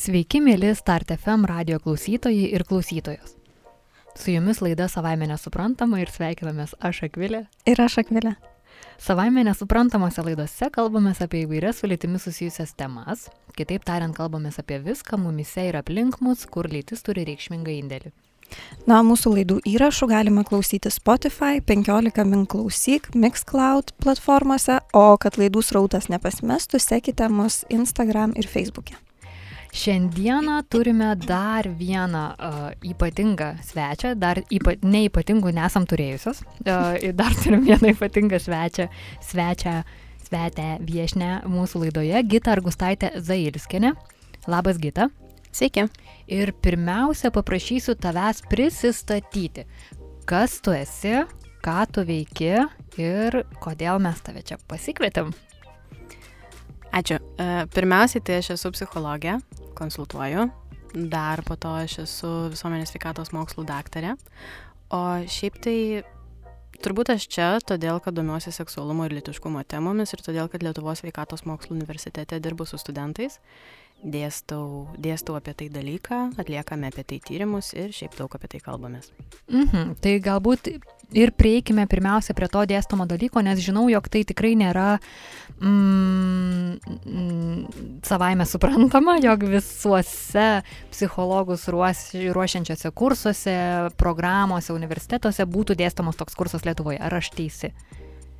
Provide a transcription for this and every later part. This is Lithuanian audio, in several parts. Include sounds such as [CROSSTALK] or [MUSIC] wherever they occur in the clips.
Sveiki, mėly Start FM radio klausytojai ir klausytojos. Su jumis laida Savaime nesuprantama ir sveikinamės aš Akvilė. Ir aš Akvilė. Savaime nesuprantamose laidose kalbamės apie įvairias su lytimis susijusias temas. Kitaip tariant, kalbamės apie viską mumise ir aplink mus, kur lytis turi reikšmingą indėlį. Na, mūsų laidų įrašų galima klausyti Spotify, 15 min klausyk, Mixcloud platformose, o kad laidų srautas nepasimestų, sekite mus Instagram ir Facebook'e. Šiandieną turime dar vieną uh, ypatingą svečią, dar ypa, neipatingų nesam turėjusios. Uh, dar turim vieną ypatingą svečią, svečią, svetę viešnę mūsų laidoje, Gita Argustaitė Zailskinė. Labas, Gita. Sveiki. Ir pirmiausia, paprašysiu tavęs prisistatyti. Kas tu esi, ką tu veiki ir kodėl mes tave čia pasikvietėm. Ačiū. Pirmiausiai, tai aš esu psichologė, konsultuoju. Dar po to aš esu visuomenės sveikatos mokslų daktarė. O šiaip tai turbūt aš čia todėl, kad domiuosi seksualumo ir litiškumo temomis ir todėl, kad Lietuvos sveikatos mokslų universitete dirbu su studentais dėstau, dėstau apie tai dalyką, atliekame apie tai tyrimus ir šiaip daug apie tai kalbamės. Mhm, tai galbūt ir prieikime pirmiausia prie to dėstomo dalyko, nes žinau, jog tai tikrai nėra mm, mm, savaime suprantama, jog visuose psichologus ruoš, ruošiančiose kursuose, programuose, universitetuose būtų dėstomas toks kursas Lietuvoje. Ar aš teisi?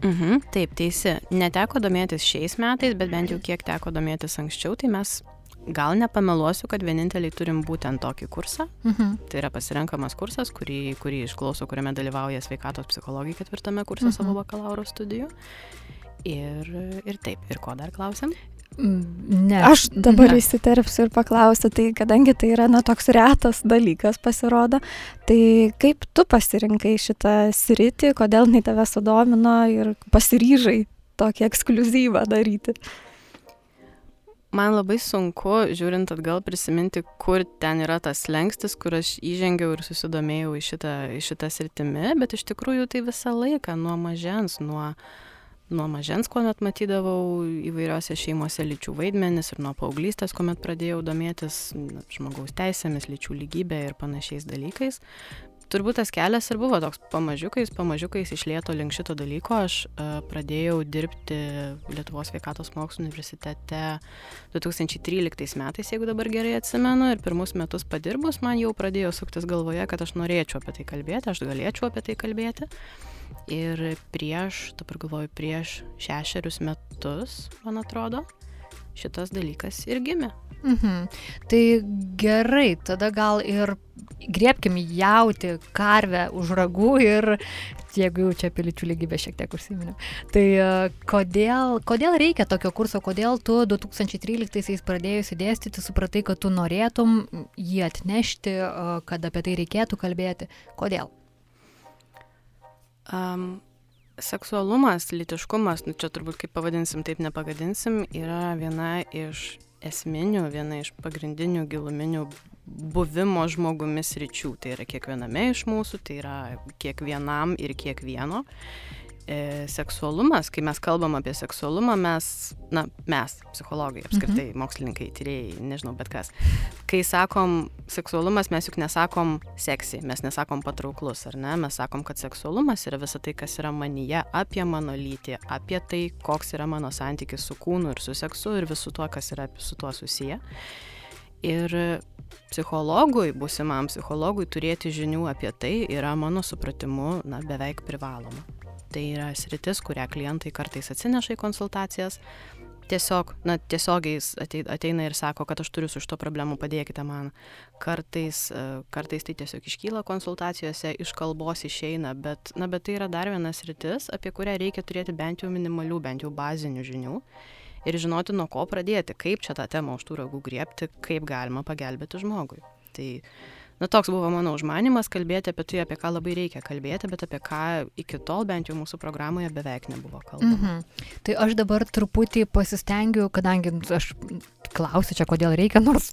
Mhm, taip, teisi. Neteko domėtis šiais metais, bet bent jau kiek teko domėtis anksčiau, tai mes gal nepameluosiu, kad vieninteliai turim būtent tokį kursą. Mhm. Tai yra pasirenkamas kursas, kurį, kurį išklauso, kuriame dalyvauja sveikatos psichologija ketvirtame kurse mhm. savo bakalauro studijų. Ir, ir taip, ir ko dar klausim? Mm, ne. Aš dabar ne. įsiterpsiu ir paklausiu, tai kadangi tai yra na, toks retas dalykas pasirodo, tai kaip tu pasirinkai šitą sritį, kodėl jinai tave sudomino ir pasiryžai tokį ekskluzyvą daryti? Man labai sunku, žiūrint atgal, prisiminti, kur ten yra tas lengstis, kur aš įžengiau ir susidomėjau į šitą, į šitą sritimi, bet iš tikrųjų tai visą laiką, nuo mažens, nuo, nuo mažens, kuomet matydavau įvairiose šeimose lyčių vaidmenis ir nuo paauglystės, kuomet pradėjau domėtis žmogaus teisėmis, lyčių lygybė ir panašiais dalykais turbūt tas kelias ir buvo toks pamažiukais, pamažiukais išlėto link šito dalyko. Aš uh, pradėjau dirbti Lietuvos sveikatos mokslo universitete 2013 metais, jeigu dabar gerai atsimenu, ir pirmus metus padirbus man jau pradėjo suktis galvoje, kad aš norėčiau apie tai kalbėti, aš galėčiau apie tai kalbėti. Ir prieš, dabar galvoju, prieš šešerius metus, man atrodo, šitas dalykas ir gimė. Mhm. Tai gerai, tada gal ir griebkim jauti karvę už ragų ir jeigu jau čia apie lyčių lygybę šiek tiek užsiminėm. Tai uh, kodėl, kodėl reikia tokio kurso, kodėl tu 2013-aisiais pradėjusi dėstyti, supratai, kad tu norėtum jį atnešti, uh, kad apie tai reikėtų kalbėti. Kodėl? Um, seksualumas, litiškumas, nu čia turbūt kaip pavadinsim, taip nepagadinsim, yra viena iš esminių, viena iš pagrindinių giluminių buvimo žmogumi sričių. Tai yra kiekviename iš mūsų, tai yra kiekvienam ir kiekvieno. E, seksualumas, kai mes kalbam apie seksualumą, mes, na, mes, psichologai, apskritai, mhm. mokslininkai, tyrėjai, nežinau, bet kas. Kai sakom seksualumas, mes juk nesakom seksy, mes nesakom patrauklus, ar ne? Mes sakom, kad seksualumas yra visa tai, kas yra manyje, apie mano lytį, apie tai, koks yra mano santykis su kūnu ir su seksu ir visu tuo, kas yra su tuo susiję. Ir psichologui, būsimam psichologui turėti žinių apie tai yra mano supratimu na, beveik privaloma. Tai yra sritis, kurią klientai kartais atsineša į konsultacijas. Tiesiog, na, tiesiogiai ateina ir sako, kad aš turiu su šito problemu, padėkite man. Kartais, e, kartais tai tiesiog iškyla konsultacijose, iš kalbos išeina, bet, na, bet tai yra dar vienas sritis, apie kurią reikia turėti bent jau minimalių, bent jau bazinių žinių ir žinoti, nuo ko pradėti, kaip čia tą temą už tų ragų griebti, kaip galima pagelbėti žmogui. Tai, na, toks buvo mano užmanimas kalbėti apie tai, apie ką labai reikia kalbėti, bet apie ką iki tol bent jau mūsų programoje beveik nebuvo kalbama. Mhm. Tai aš dabar truputį pasistengiu, kadangi aš klausiu čia, kodėl reikia, nors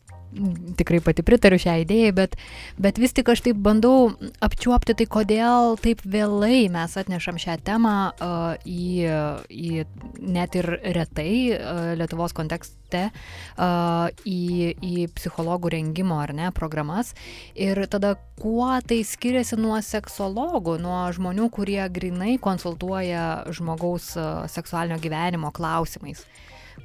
tikrai pati pritariu šią idėją, bet, bet vis tik aš taip bandau apčiuopti tai, kodėl taip vėlai mes atnešam šią temą uh, į, į net ir retai uh, Lietuvos kontekste uh, į, į psichologų rengimo ar ne programas. Ir tada kuo tai skiriasi nuo seksologų, nuo žmonių, kurie grinai konsultuoja žmogaus uh, seksualinio gyvenimo klausimais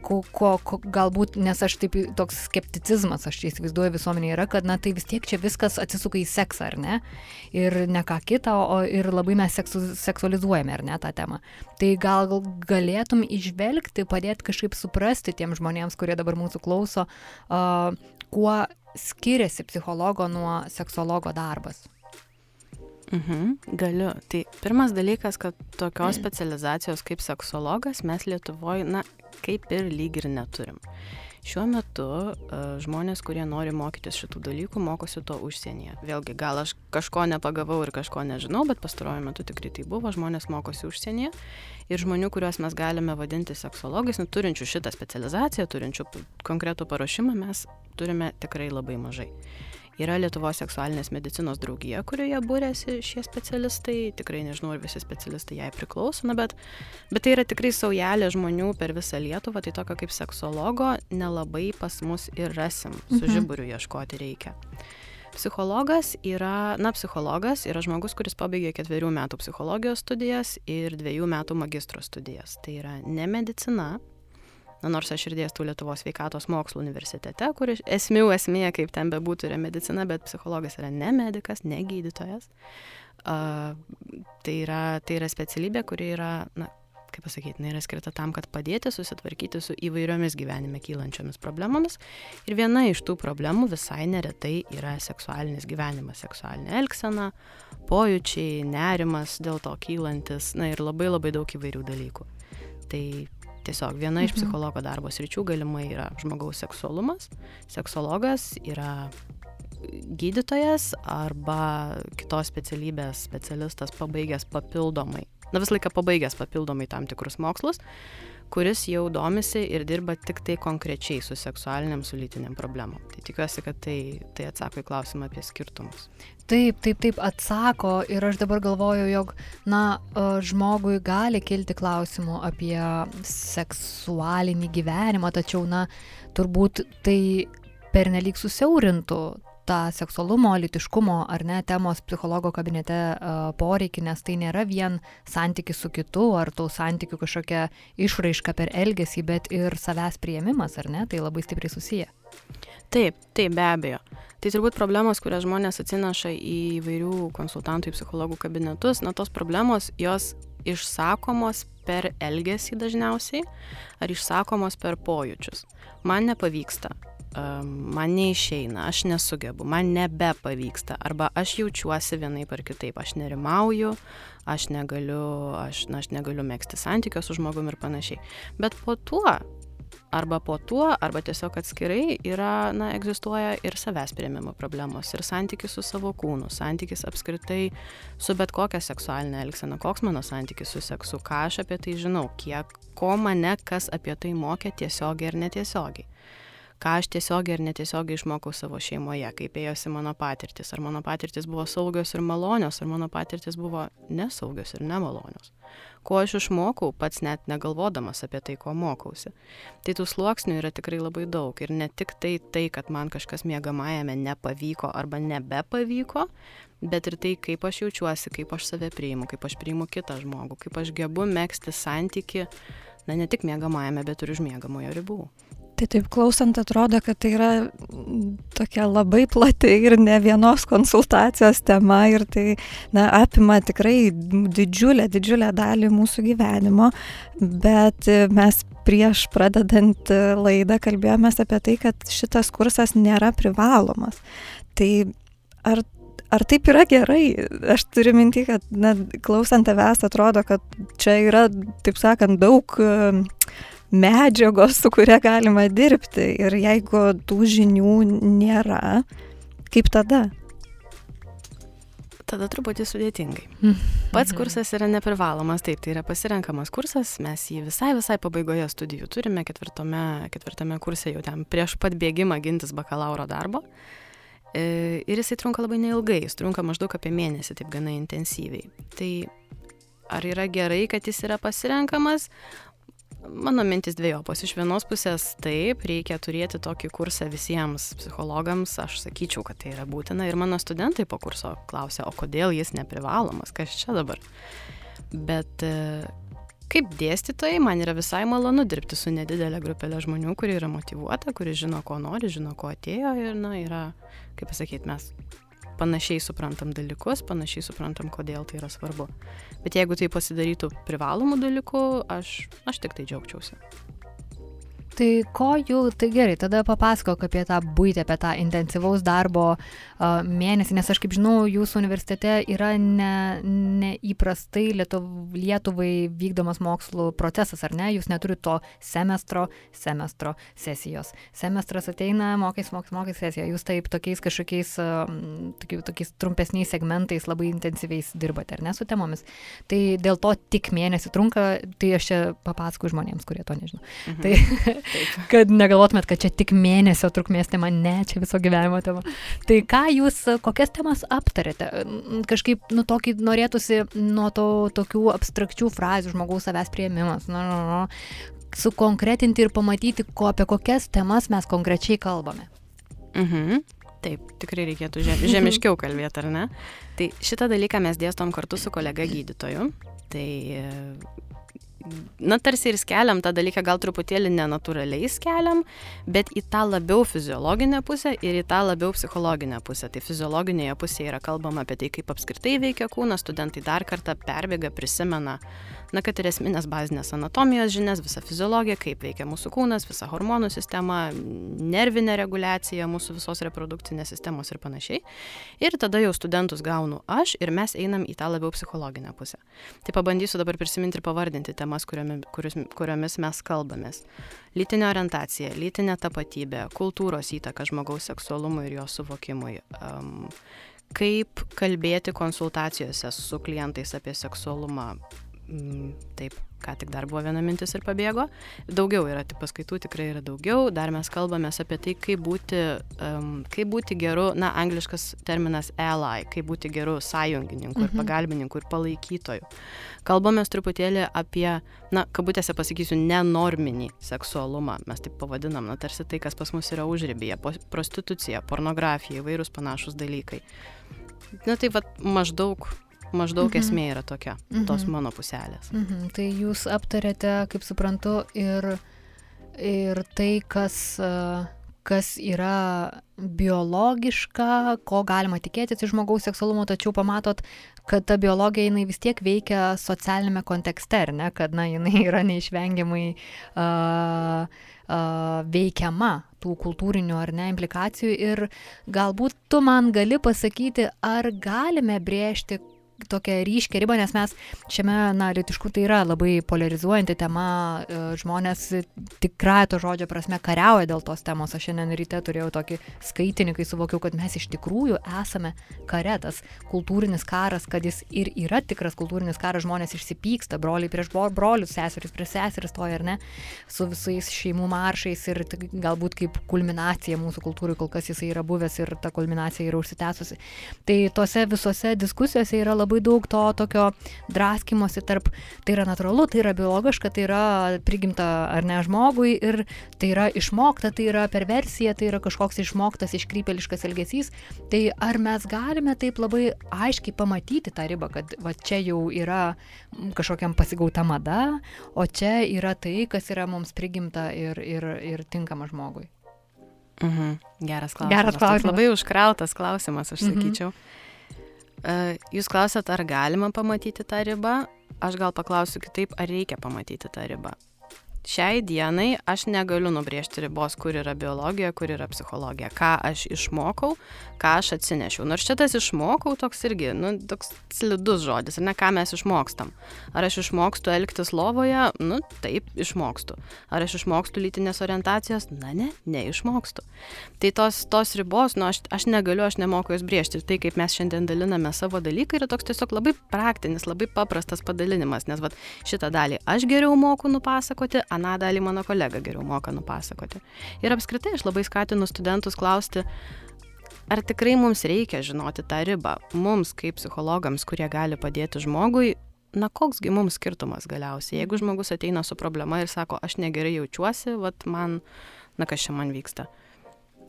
ko, ko, ko, galbūt, nes aš taip, toks skepticizmas, aš čia įsivaizduoju visuomenėje yra, kad, na, tai vis tiek čia viskas atsisuka į seksą, ar ne? Ir ne ką kitą, o ir labai mes seksu, seksualizuojame, ar ne, tą temą. Tai gal galėtum išvelgti, padėti kažkaip suprasti tiem žmonėms, kurie dabar mūsų klauso, uh, kuo skiriasi psichologo nuo seksologo darbas. Mhm, galiu. Tai pirmas dalykas, kad tokios specializacijos kaip seksologas mes Lietuvoje, na, kaip ir lyg ir neturim. Šiuo metu uh, žmonės, kurie nori mokytis šitų dalykų, mokosi to užsienyje. Vėlgi, gal aš kažko nepagavau ir kažko nežinau, bet pastaruoju metu tikrai tai buvo, žmonės mokosi užsienyje. Ir žmonių, kuriuos mes galime vadinti seksologais, nu, turinčių šitą specializaciją, turinčių konkretų paruošimą, mes turime tikrai labai mažai. Yra Lietuvos seksualinės medicinos draugija, kurioje būrėsi šie specialistai. Tikrai nežinau, ar visi specialistai jai priklauso, na, bet, bet tai yra tikrai saujelė žmonių per visą Lietuvą, tai tokio kaip seksologo nelabai pas mus ir rasim, su mhm. žiburiu ieškoti reikia. Psichologas yra, na, psichologas yra žmogus, kuris pabaigė ketverių metų psichologijos studijas ir dviejų metų magistro studijas. Tai yra ne medicina, na, nors aš ir dėstau Lietuvos sveikatos mokslo universitete, kur esmių esmė, kaip ten bebūtų, yra medicina, bet psichologas yra ne medikas, ne gydytojas. Uh, tai, yra, tai yra specialybė, kuri yra, na, kaip pasakyti, jinai yra skirta tam, kad padėti susitvarkyti su įvairiomis gyvenime kylančiomis problemomis. Ir viena iš tų problemų visai neretai yra seksualinis gyvenimas, seksualinė elgsena, pojūčiai, nerimas dėl to kylantis, na ir labai labai daug įvairių dalykų. Tai Tiesiog viena iš mhm. psichologo darbo sričių galimai yra žmogaus seksualumas. Seksologas yra gydytojas arba kitos specialybės specialistas pabaigęs papildomai, na visą laiką pabaigęs papildomai tam tikrus mokslus, kuris jau domisi ir dirba tik tai konkrečiai su seksualiniam, su lytiniam problemom. Tai tikiuosi, kad tai, tai atsako į klausimą apie skirtumus. Taip, taip, taip atsako ir aš dabar galvoju, jog, na, žmogui gali kilti klausimų apie seksualinį gyvenimą, tačiau, na, turbūt tai pernelyg susiaurintų tą seksualumo, litiškumo ar ne temos psichologo kabinete uh, poreikį, nes tai nėra vien santykis su kitu ar tų santykių kažkokia išraiška per elgesį, bet ir savęs prieimimas, ar ne, tai labai stipriai susiję. Taip, taip, be abejo. Tai turbūt problemos, kurias žmonės atsineša į įvairių konsultantų, į psichologų kabinetus, na tos problemos, jos išsakomos per elgesį dažniausiai ar išsakomos per pojūčius. Man nepavyksta, man neišeina, aš nesugebu, man nebepavyksta, arba aš jaučiuosi vienaip ar kitaip, aš nerimauju, aš negaliu, aš, na, aš negaliu mėgsti santykio su žmogumi ir panašiai. Bet po tuo, arba po tuo, arba tiesiog atskirai yra, na, egzistuoja ir savęs prieimimo problemos, ir santykis su savo kūnu, santykis apskritai su bet kokia seksualinė elgsena, koks mano santykis su seksu, ką aš apie tai žinau, kiek, ko mane kas apie tai mokė tiesiogiai ir netiesiogiai ką aš tiesiogiai ar netiesiogiai išmokau savo šeimoje, kaip ėjosi mano patirtis, ar mano patirtis buvo saugios ir malonios, ar mano patirtis buvo nesaugios ir nemalonios. Ko aš išmokau, pats net negalvodamas apie tai, ko mokausi. Tai tų sluoksnių yra tikrai labai daug ir ne tik tai tai, kad man kažkas mėgamajame nepavyko arba nebepavyko, bet ir tai, kaip aš jaučiuosi, kaip aš save priimu, kaip aš priimu kitą žmogų, kaip aš gebu mėgsti santyki, na ne tik mėgamajame, bet ir už mėgamojo ribų. Tai taip klausant atrodo, kad tai yra tokia labai plati ir ne vienos konsultacijos tema ir tai na, apima tikrai didžiulę, didžiulę dalį mūsų gyvenimo, bet mes prieš pradedant laidą kalbėjomės apie tai, kad šitas kursas nėra privalomas. Tai ar ar taip yra gerai? Aš turiu minti, kad na, klausant tavęs atrodo, kad čia yra, taip sakant, daug medžiagos, su kuria galima dirbti. Ir jeigu tų žinių nėra, kaip tada? tada truputį sudėtingai. Pats kursas yra neprivalomas, taip, tai yra pasirenkamas kursas, mes jį visai visai pabaigoje studijų turime, ketvirtame, ketvirtame kurse jau ten prieš pat bėgimą gintis bakalauro darbo. E, ir jisai trunka labai neilgai, jis trunka maždaug apie mėnesį, taip gana intensyviai. Tai ar yra gerai, kad jis yra pasirenkamas? Mano mintis dviejopos. Iš vienos pusės taip, reikia turėti tokį kursą visiems psichologams, aš sakyčiau, kad tai yra būtina. Ir mano studentai po kurso klausia, o kodėl jis neprivalomas, kas čia dabar. Bet e, kaip dėstytojai, man yra visai malonu dirbti su nedidelė grupelė žmonių, kuri yra motivuota, kuri žino, ko nori, žino, ko atėjo ir, na, yra, kaip pasakyti, mes panašiai suprantam dalykus, panašiai suprantam, kodėl tai yra svarbu. Bet jeigu tai pasidarytų privalomų dalykų, aš, aš tik tai džiaugčiausi. Tai ko jų, tai gerai, tada papasakok apie tą būtį, apie tą intensyvaus darbo uh, mėnesį, nes aš kaip žinau, jūsų universitete yra neįprastai ne Lietuv, Lietuvai vykdomas mokslų procesas, ar ne? Jūs neturite to semestro, semestro sesijos. Semestras ateina, mokais, mokais, mokais sesiją. Jūs taip tokiais kažkokiais, uh, tokiais, tokiais trumpesniais segmentais labai intensyviais dirbate, ar ne, su temomis. Tai dėl to tik mėnesį trunka, tai aš čia papasakoju žmonėms, kurie to nežino. Mhm. Tai [LAUGHS] kad negalvotumėt, kad čia tik mėnesio trukmės tema, ne, čia viso gyvenimo tema. Tai ką jūs, kokias temas aptarėte? Kažkaip, nu, tokį norėtųsi nuo to tokių abstrakčių frazių žmogaus savęs prieimimas, nu, nu, nu, sukonkretinti ir pamatyti, ko, apie kokias temas mes konkrečiai kalbame. Mhm. Taip, tikrai reikėtų [LAUGHS] žemiškiau kalbėti, ar ne? Tai šitą dalyką mes dėstom kartu su kolega gydytoju. Tai na, tarsi ir skeliam tą dalyką gal truputėlį nenatūraliai skeliam, bet į tą labiau fiziologinę pusę ir į tą labiau psichologinę pusę. Tai fiziologinėje pusėje yra kalbama apie tai, kaip apskritai veikia kūnas, studentai dar kartą perbėga, prisimena na, kad ir esminės bazinės anatomijos žinias, visą fiziologiją, kaip veikia mūsų kūnas, visa hormonų sistema, nervinė reguliacija mūsų visos reprodukcinės sistemos ir panašiai. Ir tada jau studentus gaunu aš ir mes einam į tą labiau psichologinę pusę. Tai pabandysiu dabar prisiminti ir pavardinti temas, kuriomis, kuriomis mes kalbamės. Lytinė orientacija, lytinė tapatybė, kultūros įtaka žmogaus seksualumui ir jo suvokimui. Um, kaip kalbėti konsultacijose su klientais apie seksualumą, taip, ką tik dar buvo viena mintis ir pabėgo. Daugiau yra, tik paskaitų tikrai yra daugiau. Dar mes kalbame apie tai, kaip būti, um, kaip būti geru, na, angliškas terminas ally, kaip būti geru sąjungininku mhm. ir pagalbininku ir palaikytoju. Kalbame truputėlį apie, na, kabutėse pasakysiu, nenorminį seksualumą. Mes taip pavadinam, na, tarsi tai, kas pas mus yra užrybėje - prostitucija, pornografija, įvairūs panašus dalykai. Na tai vad maždaug maždaug mhm. esmė yra tokia, mhm. tos mano puselės. Mhm. Tai jūs aptarėte, kaip suprantu, ir, ir tai, kas, kas yra biologiška, ko galima tikėtis iš žmogaus seksualumo, tačiau pamatot, kad ta biologija jinai vis tiek veikia socialinėme kontekste, ar ne, kad na, jinai yra neišvengiamai uh, uh, veikiama tų kultūrinių ar ne implikacijų ir galbūt tu man gali pasakyti, ar galime brėžti tokią ryškę ribą, nes mes šiame, na, litiškų tai yra labai polarizuojanti tema, e, žmonės tikrai to žodžio prasme kariauja dėl tos temos. Aš šiandien ryte turėjau tokį skaitinį, kai suvokiau, kad mes iš tikrųjų esame kare, tas kultūrinis karas, kad jis ir yra tikras kultūrinis karas, žmonės išsipyksta, broliai prieš brolius, seserys prieš seseris to ir ne, su visais šeimų maršais ir galbūt kaip kulminacija mūsų kultūrai kol kas jisai yra buvęs ir ta kulminacija yra užsitęsusi. Tai tose visose diskusijose yra labai labai daug to tokio draskimosi tarp, tai yra natūralu, tai yra biologiška, tai yra prigimta ar ne žmogui ir tai yra išmokta, tai yra perversija, tai yra kažkoks išmoktas iškrypeliškas elgesys. Tai ar mes galime taip labai aiškiai pamatyti tą ribą, kad va čia jau yra kažkokiam pasigauta mada, o čia yra tai, kas yra mums prigimta ir, ir, ir tinkama žmogui. Mhm. Geras klausimas. Geras klausimas. Labai užkrautas klausimas, aš mhm. sakyčiau. Mhm. Jūs klausėt, ar galima pamatyti tą ribą, aš gal paklausiu kitaip, ar reikia pamatyti tą ribą. Šiai dienai aš negaliu nubrėžti ribos, kur yra biologija, kur yra psichologija, ką aš išmokau, ką aš atsinešiau. Nors šitas išmokau toks irgi, nu, toks slidus žodis, ar ne, ką mes išmokstam. Ar aš išmokstu elgtis lovoje, nu, taip, išmokstu. Ar aš išmokstu lytinės orientacijos, na ne, neišmokstu. Tai tos, tos ribos, nu, aš, aš negaliu, aš nemoku jos brėžti. Ir tai, kaip mes šiandien daliname savo dalyką, yra toks tiesiog labai praktinis, labai paprastas padalinimas, nes vat, šitą dalį aš geriau moku nupasakoti, aną dalį mano kolega geriau moka nupasakoti. Ir apskritai aš labai skatinu studentus klausti, ar tikrai mums reikia žinoti tą ribą. Mums, kaip psichologams, kurie gali padėti žmogui, na koksgi mums skirtumas galiausiai. Jeigu žmogus ateina su problema ir sako, aš negerai jaučiuosi, vat man, na kas čia man vyksta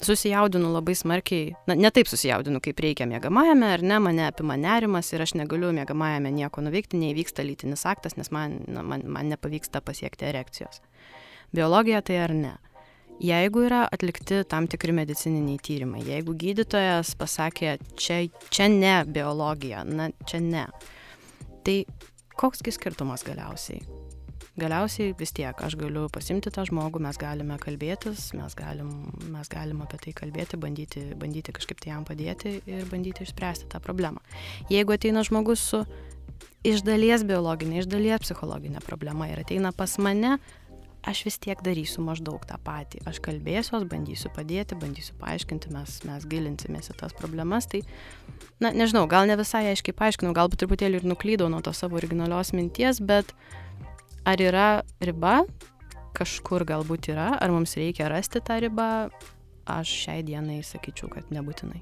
susijaudinu labai smarkiai, na, ne taip susijaudinu, kaip reikia mėgamajame, ar ne, mane apima nerimas ir aš negaliu mėgamajame nieko nuveikti, neįvyksta lytinis aktas, nes man, na, man, man nepavyksta pasiekti erekcijos. Biologija tai ar ne? Jeigu yra atlikti tam tikri medicininiai tyrimai, jeigu gydytojas pasakė, čia, čia ne biologija, na, čia ne, tai koksgi skirtumas galiausiai? Galiausiai vis tiek aš galiu pasimti tą žmogų, mes galime kalbėtis, mes galim, mes galim apie tai kalbėti, bandyti, bandyti kažkaip tai jam padėti ir bandyti išspręsti tą problemą. Jeigu ateina žmogus su iš dalies biologinė, iš dalies psichologinė problema ir ateina pas mane, aš vis tiek darysiu maždaug tą patį. Aš kalbėsiu, bandysiu padėti, bandysiu paaiškinti, mes, mes gilinsimės į tas problemas. Tai, na, nežinau, gal ne visai aiškiai paaiškinau, galbūt truputėlį ir nuklydau nuo to savo originalios minties, bet uh, ar yra riba, kažkur galbūt yra, ar mums reikia rasti tą ribą, aš šiai dienai sakyčiau, kad nebūtinai.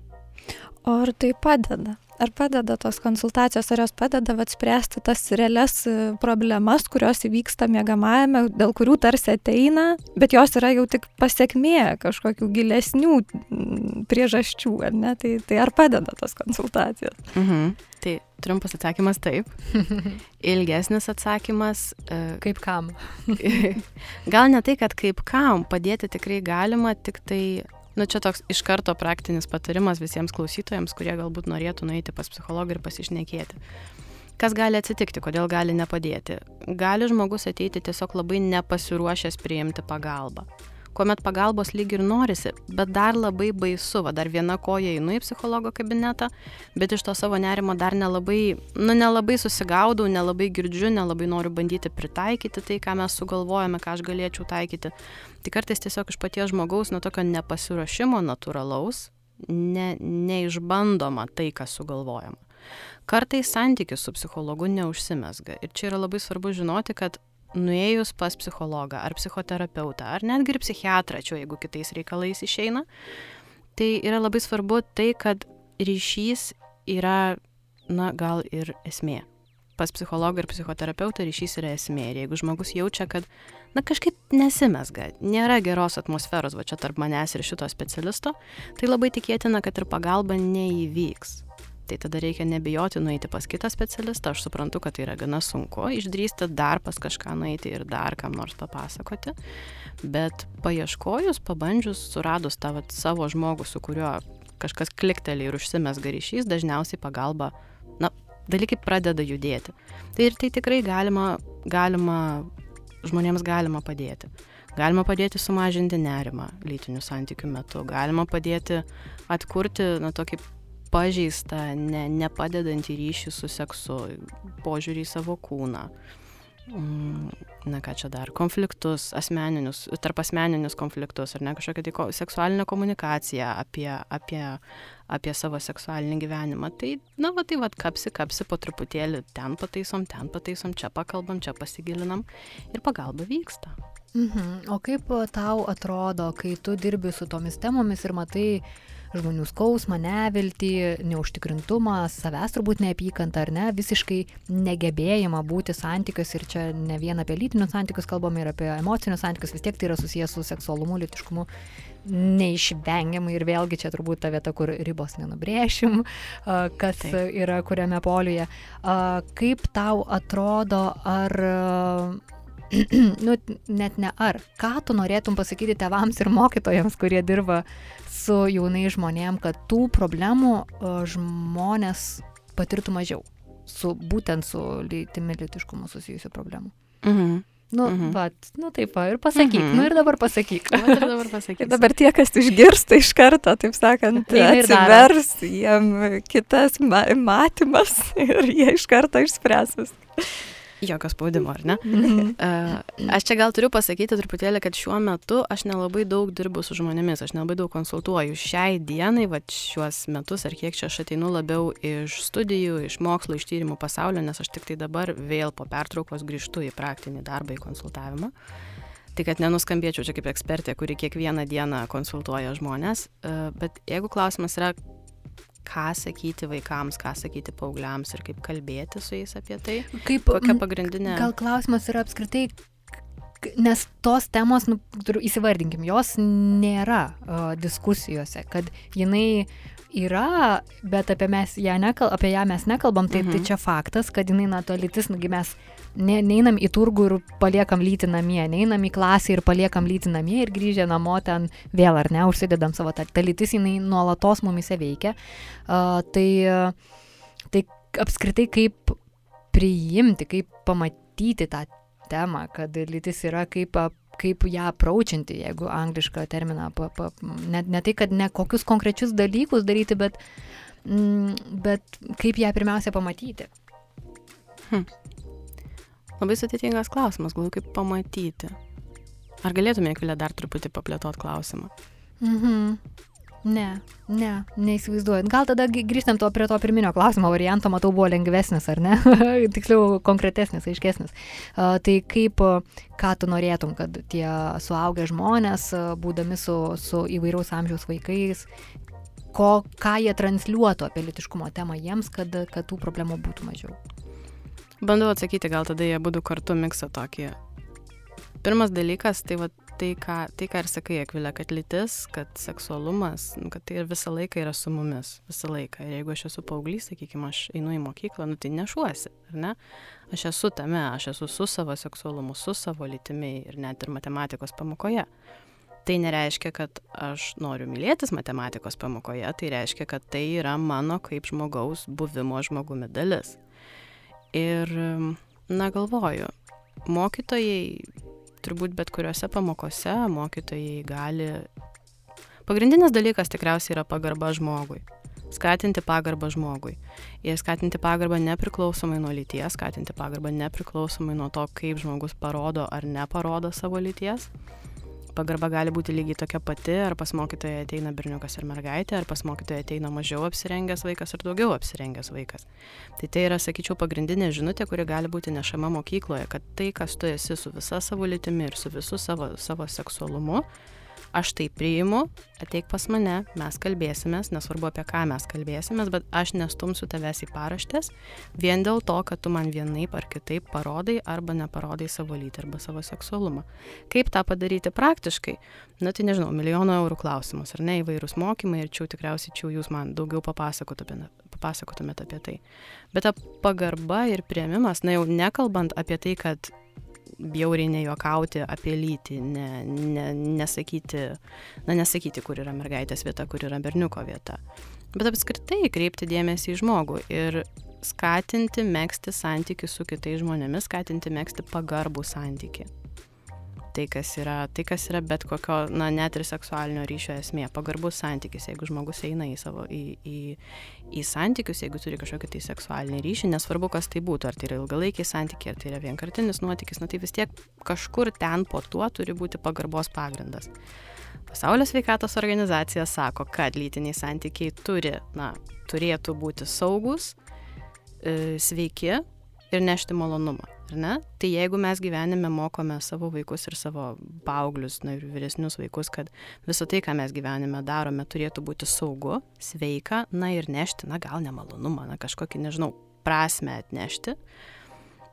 O ar tai padeda? Ar padeda tos konsultacijos, ar jos padeda vat, spręsti tas realias e, problemas, kurios įvyksta mėgamajame, dėl kurių tarsi ateina, bet jos yra jau tik pasiekmė kažkokių gilesnių priežasčių, ar ne? Tai, tai ar padeda tos konsultacijos? Mhm. Tai trumpas atsakymas taip. [LAUGHS] Ilgesnis atsakymas. Uh, kaip kam? [LAUGHS] gal ne tai, kad kaip kam, padėti tikrai galima, tik tai Nu, čia toks iš karto praktinis patarimas visiems klausytojams, kurie galbūt norėtų nueiti pas psichologą ir pasišnekėti. Kas gali atsitikti, kodėl gali nepadėti? Gali žmogus ateiti tiesiog labai nepasiruošęs priimti pagalbą kuomet pagalbos lyg ir norisi, bet dar labai baisu, va dar viena koja einu į psichologo kabinetą, bet iš to savo nerimo dar nelabai, nu nelabai susigaudau, nelabai girdžiu, nelabai noriu bandyti pritaikyti tai, ką mes sugalvojame, ką aš galėčiau taikyti. Tai kartais tiesiog iš paties žmogaus, nuo tokio nepasiruošimo natūralaus, ne, neišbandoma tai, kas sugalvojama. Kartais santykis su psichologu neužsimesga. Ir čia yra labai svarbu žinoti, kad nuėjus pas psichologą ar psichoterapeutą, ar netgi ir psichiatrą, čia jeigu kitais reikalais išeina, tai yra labai svarbu tai, kad ryšys yra, na, gal ir esmė. Pas psichologą ir psichoterapeutą ryšys yra esmė. Ir jeigu žmogus jaučia, kad, na, kažkaip nesimesga, nėra geros atmosferos, va čia tarp manęs ir šito specialisto, tai labai tikėtina, kad ir pagalba neįvyks tai tada reikia nebijoti nueiti pas kitą specialistą. Aš suprantu, kad tai yra gana sunku išdrysti dar pas kažką nueiti ir dar kam nors papasakoti. Bet paieškojus, pabandžius, suradus tą vat, savo žmogų, su kuriuo kažkas kliktelį ir užsimesga ryšys, dažniausiai pagalba, na, dalykai pradeda judėti. Tai ir tai tikrai galima, galima, žmonėms galima padėti. Galima padėti sumažinti nerimą lytinių santykių metu, galima padėti atkurti, na, tokį pažeistą, ne, nepadedantį ryšį su seksu, požiūrį į savo kūną. Mm, na ką čia dar, konfliktus, asmeninius, tarp asmeninius konfliktus, ar ne kažkokia tai ko, seksualinė komunikacija apie, apie, apie savo seksualinį gyvenimą. Tai, na, va tai, va, kapsi, kapsi po truputėlį, ten pataisom, ten pataisom, čia pakalbam, čia pasigilinam ir pagalba vyksta. Mhm. O kaip tau atrodo, kai tu dirbi su tomis temomis ir matai, žmonių skausmą, neviltį, neužtikrintumą, savęs turbūt neapykantą ar ne, visiškai negebėjimą būti santykius ir čia ne vien apie lytinius santykius kalbame ir apie emocinius santykius, vis tiek tai yra susijęs su seksualumu, litiškumu neišvengiamai ir vėlgi čia turbūt ta vieta, kur ribos nenubrėšim, kas Taip. yra kuriame poliuje. Kaip tau atrodo, ar [CLEARS THROAT] nu, net ne ar, ką tu norėtum pasakyti tevams ir mokytojams, kurie dirba su jaunai žmonėm, kad tų problemų žmonės patirtų mažiau, su, būtent su lytimi litiškumu susijusių problemų. Mhm. Nu, mhm. vat, nu taip, va, ir pasakyk, mhm. nu ir dabar pasakyk. Nu, ir dabar pasakyk. [LAUGHS] ir dabar tie, kas išgirsta iš karto, taip sakant, atsivers jiem kitas matymas [LAUGHS] ir jie iš karto išspręs viską. Jokio spaudimo, ar ne? uh, aš čia gal turiu pasakyti truputėlį, kad šiuo metu aš nelabai daug dirbu su žmonėmis, aš nelabai daug konsultuoju. Šiai dienai, va šiuos metus ar kiek čia aš ateinu labiau iš studijų, iš mokslo, iš tyrimų pasaulio, nes aš tik tai dabar vėl po pertraukos grįžtu į praktinį darbą, į konsultavimą. Tai kad nenuskambėčiau čia kaip ekspertė, kuri kiekvieną dieną konsultuoja žmonės, bet jeigu klausimas yra, ką sakyti vaikams, ką sakyti paaugliams ir kaip kalbėti su jais apie tai. Kaip, Kokia pagrindinė. Gal klausimas yra apskritai, nes tos temos, nu, įsivardinkim, jos nėra uh, diskusijose, kad jinai yra, bet apie, mes ją nekal, apie ją mes nekalbam, tai, tai mhm. tai čia faktas, kad jinai, na, to lytis, nugi mes ne, neinam į turgų ir paliekam lyti namie, neinam į klasę ir paliekam lyti namie ir grįžę namo ten vėl ar ne, užsidedam savo tą, ta lytis, jinai nuolatos mumise veikia. Uh, tai, tai apskritai kaip priimti, kaip pamatyti tą temą, kad lytis yra kaip kaip ją apraučinti, jeigu anglišką terminą, pa, pa, ne, ne tai, kad ne kokius konkrečius dalykus daryti, bet, mm, bet kaip ją pirmiausia pamatyti. Hm. Labai sudėtingas klausimas, galvoju, kaip pamatyti. Ar galėtume, Ekvilė, dar truputį paplėtot klausimą? Mhm. Ne, ne, neįsivaizduoju. Gal tada grįžtam to prie to pirminio klausimo varianto, matau, buvo lengvesnis, ar ne? [LAUGHS] Tiksliau, konkretesnis, aiškesnis. Uh, tai kaip, ką tu norėtum, kad tie suaugę žmonės, būdami su, su įvairiaus amžiaus vaikais, ko, ką jie transliuotų apie litiškumo temą jiems, kad, kad tų problemų būtų mažiau? Bandau atsakyti, gal tada jie būtų kartu miksą tokį. Pirmas dalykas, tai, va, tai, ką, tai ką ir sakai, Ekvilė, kad lytis, kad seksualumas, nu, kad tai visą laiką yra su mumis, visą laiką. Ir jeigu aš esu paauglys, sakykime, aš einu į mokyklą, nu tai nešuosi, ar ne? Aš esu tame, aš esu su savo seksualumu, su savo lytimi ir net ir matematikos pamokoje. Tai nereiškia, kad aš noriu mylėtis matematikos pamokoje, tai reiškia, kad tai yra mano kaip žmogaus buvimo žmogumi dalis. Ir, na, galvoju, mokytojai, turbūt bet kuriuose pamokose mokytojai gali. Pagrindinis dalykas tikriausiai yra pagarba žmogui. Skatinti pagarbą žmogui. Ir skatinti pagarbą nepriklausomai nuo lyties, skatinti pagarbą nepriklausomai nuo to, kaip žmogus parodo ar neparodo savo lyties pagarba gali būti lygiai tokia pati, ar pas mokytoją ateina berniukas ar mergaitė, ar pas mokytoją ateina mažiau apsirengęs vaikas ar daugiau apsirengęs vaikas. Tai tai yra, sakyčiau, pagrindinė žinutė, kuri gali būti nešama mokykloje, kad tai, kas tu esi su visa savo lytimi ir su visu savo, savo seksualumu, aš tai priimu, ateik pas mane, mes kalbėsimės, nesvarbu apie ką mes kalbėsimės, bet aš nestumsiu tavęs į paraštės vien dėl to, kad tu man vienaip ar kitaip parodai arba neparodai savo lytį arba savo seksualumą. Kaip tą padaryti praktiškai? Na tai nežinau, milijono eurų klausimas, ar ne, įvairūs mokymai ir čia tikriausiai čia jūs man daugiau papasakotumėte apie tai. Bet ta pagarba ir prieimimas, na jau nekalbant apie tai, kad bjauriai nejuokauti apie lytį, ne, ne, nesakyti, na, nesakyti, kur yra mergaitės vieta, kur yra berniuko vieta. Bet apskritai kreipti dėmesį į žmogų ir skatinti mėgsti santykių su kitais žmonėmis, skatinti mėgsti pagarbų santykių tai, kas yra, tai, kas yra bet kokio, na, net ir seksualinio ryšio esmė, pagarbus santykis, jeigu žmogus eina į savo, į, į, į santykius, jeigu turi kažkokį tai seksualinį ryšį, nesvarbu, kas tai būtų, ar tai yra ilgalaikiai santykiai, ar tai yra vienkartinis nuotykis, na tai vis tiek kažkur ten po tuo turi būti pagarbos pagrindas. Pasaulio sveikatos organizacija sako, kad lytiniai santykiai turi, na, turėtų būti saugus, e, sveiki ir nešti malonumą ar ne? Tai jeigu mes gyvenime mokome savo vaikus ir savo paauglius, na ir vyresnius vaikus, kad visą tai, ką mes gyvenime darome, turėtų būti saugu, sveika, na ir nešti, na gal nemalonumą, na kažkokį, nežinau, prasme atnešti,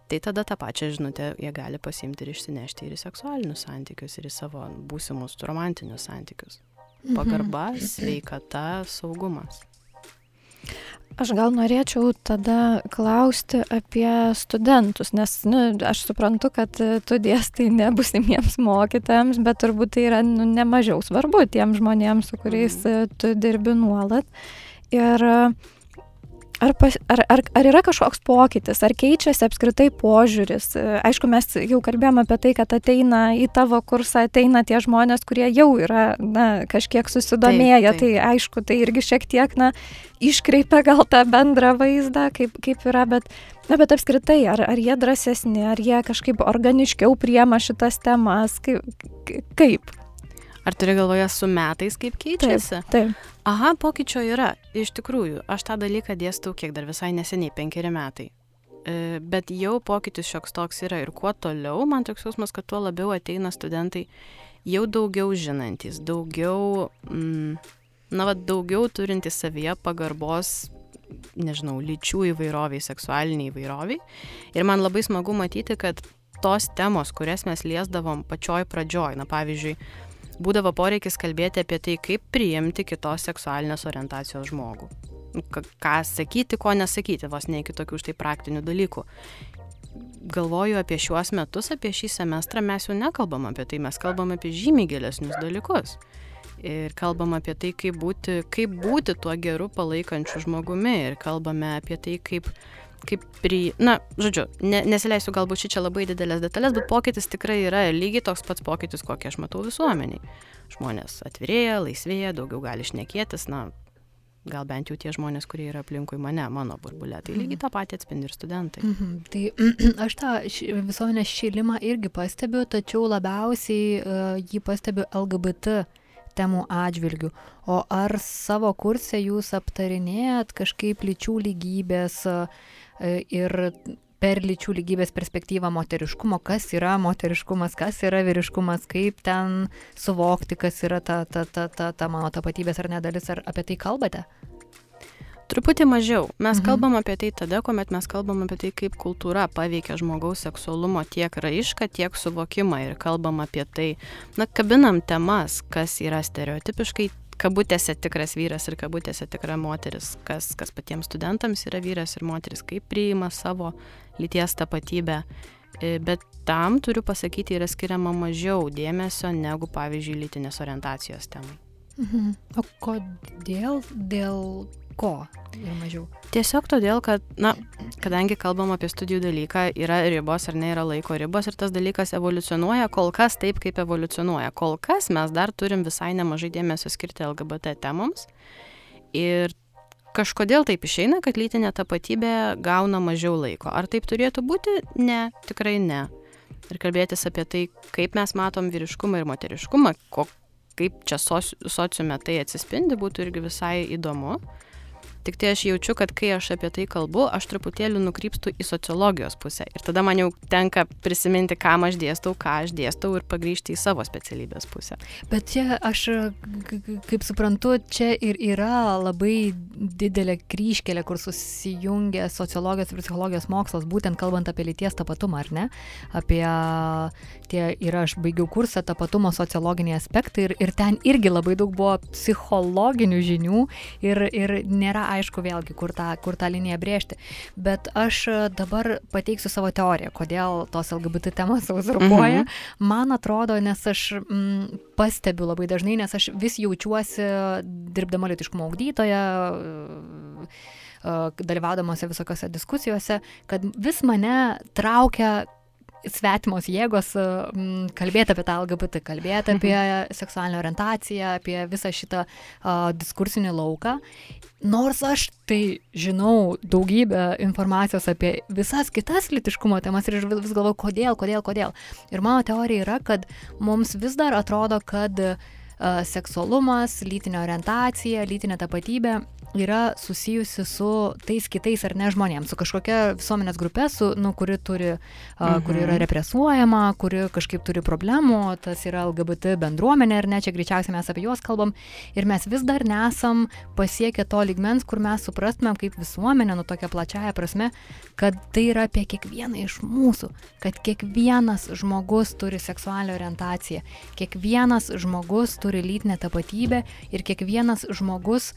tai tada tą pačią žinutę jie gali pasimti ir išsinešti ir į seksualinius santykius, ir į savo būsimus romantinius santykius. Mhm. Pagarba, sveikata, saugumas. Aš gal norėčiau tada klausti apie studentus, nes nu, aš suprantu, kad tu dėstai nebusimiems mokytojams, bet turbūt tai yra nu, nemažiau svarbu tiem žmonėms, su kuriais mhm. tu dirbi nuolat. Ir Ar, pas, ar, ar, ar yra kažkoks pokytis, ar keičiasi apskritai požiūris? Aišku, mes jau kalbėjome apie tai, kad ateina į tavo kursą, ateina tie žmonės, kurie jau yra na, kažkiek susidomėję, taip, taip. tai aišku, tai irgi šiek tiek na, iškreipia gal tą bendrą vaizdą, kaip, kaip yra, bet, na, bet apskritai, ar, ar jie drąsesni, ar jie kažkaip organiškiau priema šitas temas, kaip? kaip? Ar turi galvoje su metais, kaip keičiasi? Taip. taip. Aha, pokyčio yra. Iš tikrųjų, aš tą dalyką dėstau kiek dar visai neseniai, penkeri metai. E, bet jau pokytis šioks toks yra ir kuo toliau, man toks jausmas, kad tuo labiau ateina studentai jau daugiau žinantis, daugiau, mm, na, va, daugiau turintys savyje pagarbos nežinau, lyčių įvairoviai, seksualiniai įvairoviai. Ir man labai smagu matyti, kad tos temos, kurias mes liesdavom pačioj pradžioj, na pavyzdžiui, būdavo poreikis kalbėti apie tai, kaip priimti kitos seksualinės orientacijos žmogų. Nu, ką sakyti, ko nesakyti, vos ne iki tokių štai praktinių dalykų. Galvoju apie šiuos metus, apie šį semestrą mes jau nekalbam apie tai, mes kalbam apie žymiai gilesnius dalykus. Ir kalbam apie tai, kaip būti, kaip būti tuo geru palaikančiu žmogumi. Ir kalbame apie tai, kaip kaip pri... Na, žodžiu, ne, nesileisiu galbūt čia labai didelės detalės, bet pokytis tikrai yra lygiai toks pats pokytis, kokį aš matau visuomeniai. Žmonės atvirėja, laisvėja, daugiau gali šnekėtis, na, gal bent jau tie žmonės, kurie yra aplinkui mane, mano burbulė. Tai lygiai mhm. tą patį atspindi ir studentai. Mhm. Tai [CLEARS THROAT] aš tą visuomenės šilimą irgi pastebiu, tačiau labiausiai uh, jį pastebiu LGBT temų atžvilgių. O ar savo kursę jūs aptarinėjat kažkaip lyčių lygybės uh, ir per lyčių lygybės perspektyvą moteriškumo, kas yra moteriškumas, kas yra vyriškumas, kaip ten suvokti, kas yra ta, ta, ta, ta, ta mano tapatybės ar nedalis, ar apie tai kalbate? Truputį mažiau. Mes mhm. kalbam apie tai tada, kuomet mes kalbam apie tai, kaip kultūra paveikia žmogaus seksualumo tiek raišką, tiek suvokimą ir kalbam apie tai, na, kabinam temas, kas yra stereotipiškai kabutėse tikras vyras ir kabutėse tikra moteris, kas, kas patiems studentams yra vyras ir moteris, kaip priima savo lyties tapatybę. E, bet tam, turiu pasakyti, yra skiriama mažiau dėmesio negu, pavyzdžiui, lytinės orientacijos temai. Mhm. O kodėl? Dėl ko ir mažiau? Tiesiog todėl, kad, na, kadangi kalbam apie studijų dalyką, yra ribos ar ne yra laiko ribos ir tas dalykas evoliucionuoja kol kas taip, kaip evoliucionuoja. Kol kas mes dar turim visai nemažai dėmesio skirti LGBT temoms ir kažkodėl taip išeina, kad lytinė tapatybė gauna mažiau laiko. Ar taip turėtų būti? Ne, tikrai ne. Ir kalbėtis apie tai, kaip mes matom vyriškumą ir moteriškumą, ko, kaip čia sociume tai atsispindi, būtų irgi visai įdomu. Tik tai aš jaučiu, kad kai aš apie tai kalbu, aš truputėlį nukrypstu į sociologijos pusę. Ir tada man jau tenka prisiminti, kam aš dėstau, ką aš dėstau ir pagryžti į savo specialybės pusę. Bet čia aš, kaip suprantu, čia ir yra labai didelė kryškelė, kur susijungia sociologijos ir psichologijos mokslas, būtent kalbant apie lyties tapatumą, ar ne? Apie tie, ir aš baigiau kursą tapatumo sociologiniai aspektai ir, ir ten irgi labai daug buvo psichologinių žinių ir, ir nėra aišku, vėlgi, kur tą, kur tą liniją brėžti. Bet aš e, dabar pateiksiu savo teoriją, kodėl tos LGBT temos uzurpuoja. Mhm. Man atrodo, nes aš mm, pastebiu labai dažnai, nes aš vis jaučiuosi dirbdama litiškumo augdytoje e, dalyvaudamose visokiose diskusijose, kad vis mane traukia svetimos jėgos m, kalbėti apie tą LGBT, kalbėti apie mhm. seksualinę orientaciją, apie visą šitą uh, diskursinį lauką. Nors aš tai žinau daugybę informacijos apie visas kitas litiškumo temas ir vis galvoju, kodėl, kodėl, kodėl. Ir mano teorija yra, kad mums vis dar atrodo, kad uh, seksualumas, lytinė orientacija, lytinė tapatybė yra susijusi su tais kitais ar ne žmonėms, su kažkokia visuomenės grupė, su, nu, kuri, turi, mhm. kuri yra represuojama, kuri kažkaip turi problemų, tas yra LGBT bendruomenė ar ne, čia greičiausiai mes apie juos kalbam ir mes vis dar nesam pasiekę to ligmens, kur mes suprastumėm kaip visuomenė, nu tokia plačiaja prasme, kad tai yra apie kiekvieną iš mūsų, kad kiekvienas žmogus turi seksualią orientaciją, kiekvienas žmogus turi lytinę tapatybę ir kiekvienas žmogus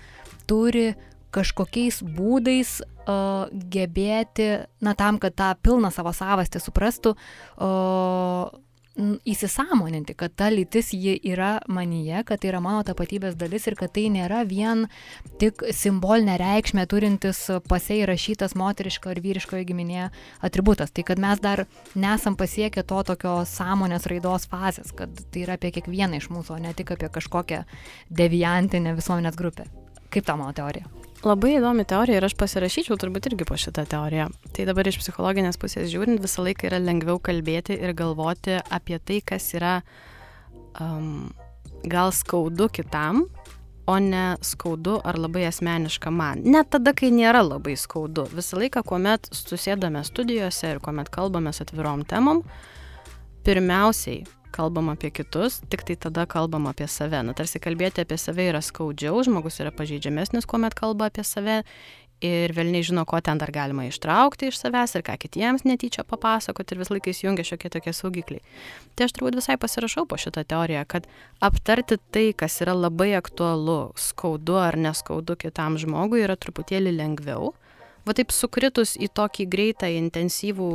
turi kažkokiais būdais uh, gebėti, na tam, kad tą pilną savo savastį suprastų, uh, įsisamoninti, kad ta lytis ji yra manyje, kad tai yra mano tapatybės dalis ir kad tai nėra vien tik simbolinę reikšmę turintis pasiai rašytas moteriško ir vyriškojo giminėje atributas. Tai kad mes dar nesam pasiekę to tokio sąmonės raidos fazės, kad tai yra apie kiekvieną iš mūsų, o ne tik apie kažkokią deviantinę visuomenės grupę. Kaip ta mano teorija? Labai įdomi teorija ir aš pasirašyčiau turbūt irgi po šitą teoriją. Tai dabar iš psichologinės pusės žiūrint, visą laiką yra lengviau kalbėti ir galvoti apie tai, kas yra um, gal skaudu kitam, o ne skaudu ar labai asmeniška man. Net tada, kai nėra labai skaudu. Visą laiką, kuomet susėdame studijose ir kuomet kalbame atvirom temom, pirmiausiai kalbam apie kitus, tik tai tada kalbam apie save. Na, tarsi kalbėti apie save yra skaudžiau, žmogus yra pažeidžiamesnis, kuomet kalba apie save ir vėl nežino, ko ten dar galima ištraukti iš savęs ir ką kitiems netyčia papasakoti ir vis laikais jungia šiokie tokie saugikliai. Tai aš turbūt visai pasirašau po šitą teoriją, kad aptarti tai, kas yra labai aktualu, skaudu ar neskaudu kitam žmogui yra truputėlį lengviau va taip sukritus į tokį greitą, intensyvų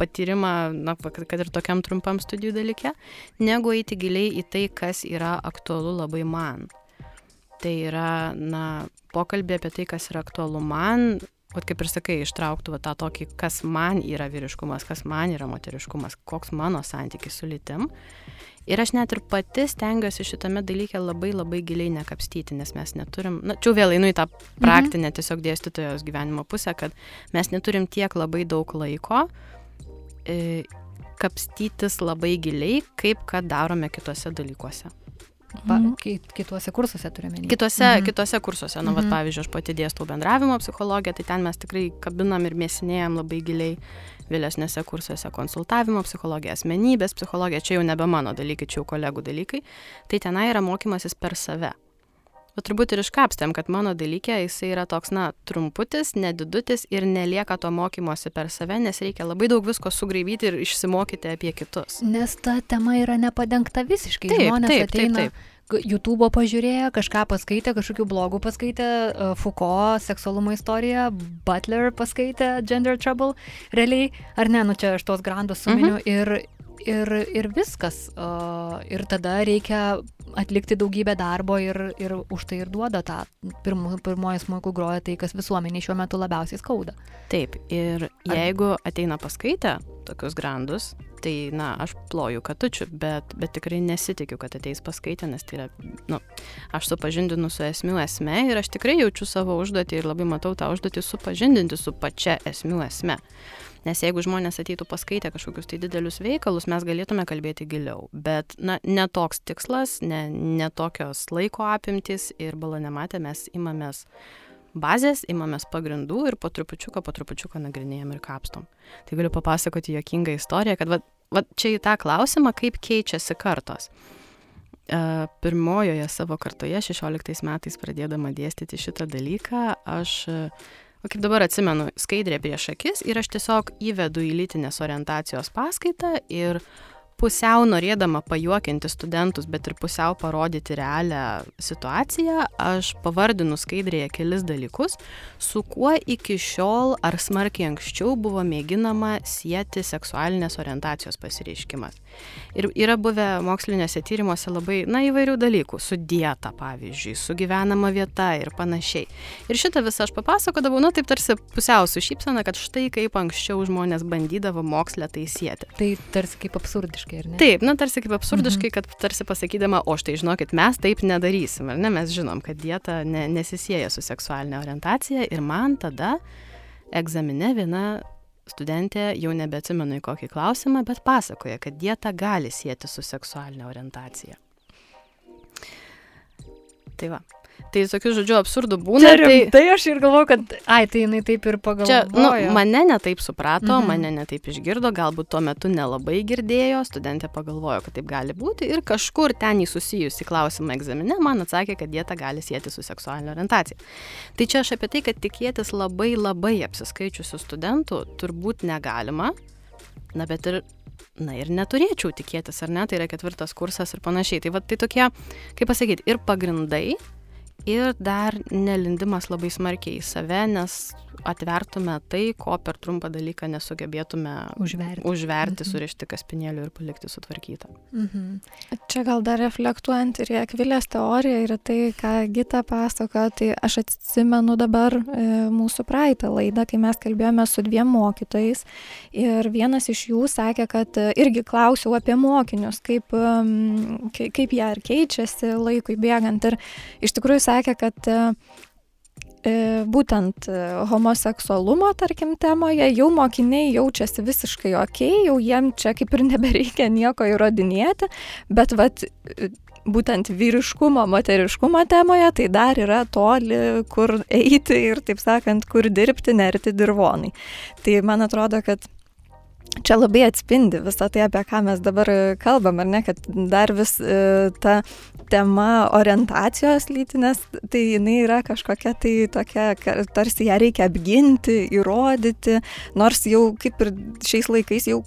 patyrimą, na, kad ir tokiam trumpam studijų dalyke, negu eiti giliai į tai, kas yra aktualu labai man. Tai yra, na, pokalbė apie tai, kas yra aktualu man, o kaip ir sakai, ištrauktų va, tą tokį, kas man yra vyriškumas, kas man yra moteriškumas, koks mano santykis su lytim. Ir aš net ir pati stengiuosi šitame dalyke labai labai giliai nekapstyti, nes mes neturim, na, čia vėl einu į tą mhm. praktinę tiesiog dėstytojos gyvenimo pusę, kad mes neturim tiek labai daug laiko e, kapstytis labai giliai, kaip kad darome kitose dalykuose. Pa, mhm. kituose kursuose turime. Kituose, mhm. kituose kursuose, nu, mhm. vat, pavyzdžiui, aš pati dėstau bendravimo psichologiją, tai ten mes tikrai kabinam ir mėsinėjom labai giliai vėlesnėse kursuose konsultavimo psichologija, asmenybės psichologija, čia jau nebe mano dalykai, čia jau kolegų dalykai, tai tenai yra mokymasis per save. O turbūt ir iškapstėm, kad mano dalykė jisai yra toks, na, trumputis, nedidutis ir nelieka to mokymosi per save, nes reikia labai daug visko sugraibyti ir išsimokyti apie kitus. Nes ta tema yra nepadengta visiškai. Taip, Žmonės taip, ateina... taip, taip YouTube'o pažiūrėjo, kažką paskaitė, kažkokių blogų paskaitė, uh, Foucault seksualumo istoriją, Butler paskaitė Gender Trouble, realiai, ar ne, nu čia aš tos grandus suminiu, mhm. ir, ir, ir viskas. Ir tada reikia atlikti daugybę darbo ir, ir už tai ir duoda tą pirmo, pirmoji smūkų groja tai, kas visuomeniai šiuo metu labiausiai skauda. Taip, ir jeigu ar... ateina paskaitę tokius grandus, tai, na, aš ploju katučių, bet, bet tikrai nesitikiu, kad ateis paskaitę, nes tai yra, nu, aš supažindinu su esmių esme ir aš tikrai jaučiu savo užduotį ir labai matau tą užduotį supažindinti su pačia esmių esme. Nes jeigu žmonės ateitų paskaitę kažkokius tai didelius veikalus, mes galėtume kalbėti giliau. Bet, na, ne toks tikslas, ne, ne laiko apimtis ir balonematė mes imamės bazės, imamės pagrindų ir po trupučiuką, po trupučiuką nagrinėjom ir kapstom. Tai galiu papasakoti jokingą istoriją, kad va, va čia į tą klausimą, kaip keičiasi kartos. Uh, pirmojoje savo kartoje, 16 metais pradėdama dėstyti šitą dalyką, aš, uh, kaip dabar atsimenu, skaidrė prieš akis ir aš tiesiog įvedu į lytinės orientacijos paskaitą ir uh, pusiau norėdama pajuokinti studentus, bet ir pusiau parodyti realią situaciją, aš pavardinu skaidrėje kelis dalykus, su kuo iki šiol ar smarkiai anksčiau buvo mėginama sieti seksualinės orientacijos pasireiškimas. Ir yra buvę moksliniuose tyrimuose labai, na, įvairių dalykų, su dieta, pavyzdžiui, su gyvenama vieta ir panašiai. Ir šitą visą aš papasakodavau, na, taip tarsi pusiau su šypsena, kad štai kaip anksčiau žmonės bandydavo mokslę tai sieti. Tai tarsi kaip absurdiška absurdiškai, ar ne? Taip, na tarsi kaip absurdiškai, mhm. kad tarsi pasakydama, o štai žinokit, mes taip nedarysim, ar ne? Mes žinom, kad dieta ne, nesisėja su seksualinė orientacija ir man tada egzamine viena studentė, jau nebeatsimenu į kokį klausimą, bet pasakoja, kad dieta gali sėti su seksualinė orientacija. Tai va, Tai tokių žodžių absurdų būna. Čia, tai, tai aš ir galvoju, kad, ai, tai jinai taip ir pagalvojo. Čia, nu, mane netaip suprato, mhm. mane netaip išgirdo, galbūt tuo metu nelabai girdėjo, studentė pagalvojo, kad taip gali būti ir kažkur ten įsusijusi klausimą egzamine man atsakė, kad dieta gali sėti su seksualinė orientacija. Tai čia aš apie tai, kad tikėtis labai labai apsiskaičiusių studentų turbūt negalima, na bet ir na ir neturėčiau tikėtis, ar ne, tai yra ketvirtas kursas ir panašiai. Tai va tai tokie, kaip pasakyti, ir pagrindai, ir dar nelindimas labai smarkiai į save, nes atvertume tai, ko per trumpą dalyką nesugebėtume užverti, užverti mhm. surišti kaspinėlių ir palikti sutvarkytą. Mhm. Čia gal dar reflektuojant ir Akvilės teoriją ir tai, ką Gita pasako, tai aš atsimenu dabar e, mūsų praeitą laidą, kai mes kalbėjome su dviem mokytojais ir vienas iš jų sakė, kad e, irgi klausiau apie mokinius, kaip, kaip jie ar keičiasi laikui bėgant ir iš tikrųjų sakė, kad E, būtent e, homoseksualumo, tarkim, temoje, jau mokiniai jaučiasi visiškai ok, jau jiem čia kaip ir nebereikia nieko įrodinėti, bet vat, e, būtent vyriškumo, moteriškumo temoje, tai dar yra toli, kur eiti ir, taip sakant, kur dirbti, nerti dirvonai. Tai man atrodo, kad čia labai atspindi visą tai, apie ką mes dabar kalbam, ar ne, kad dar vis e, ta tema orientacijos lytinės, tai jinai yra kažkokia tai tokia, tarsi ją reikia apginti, įrodyti, nors jau kaip ir šiais laikais, jau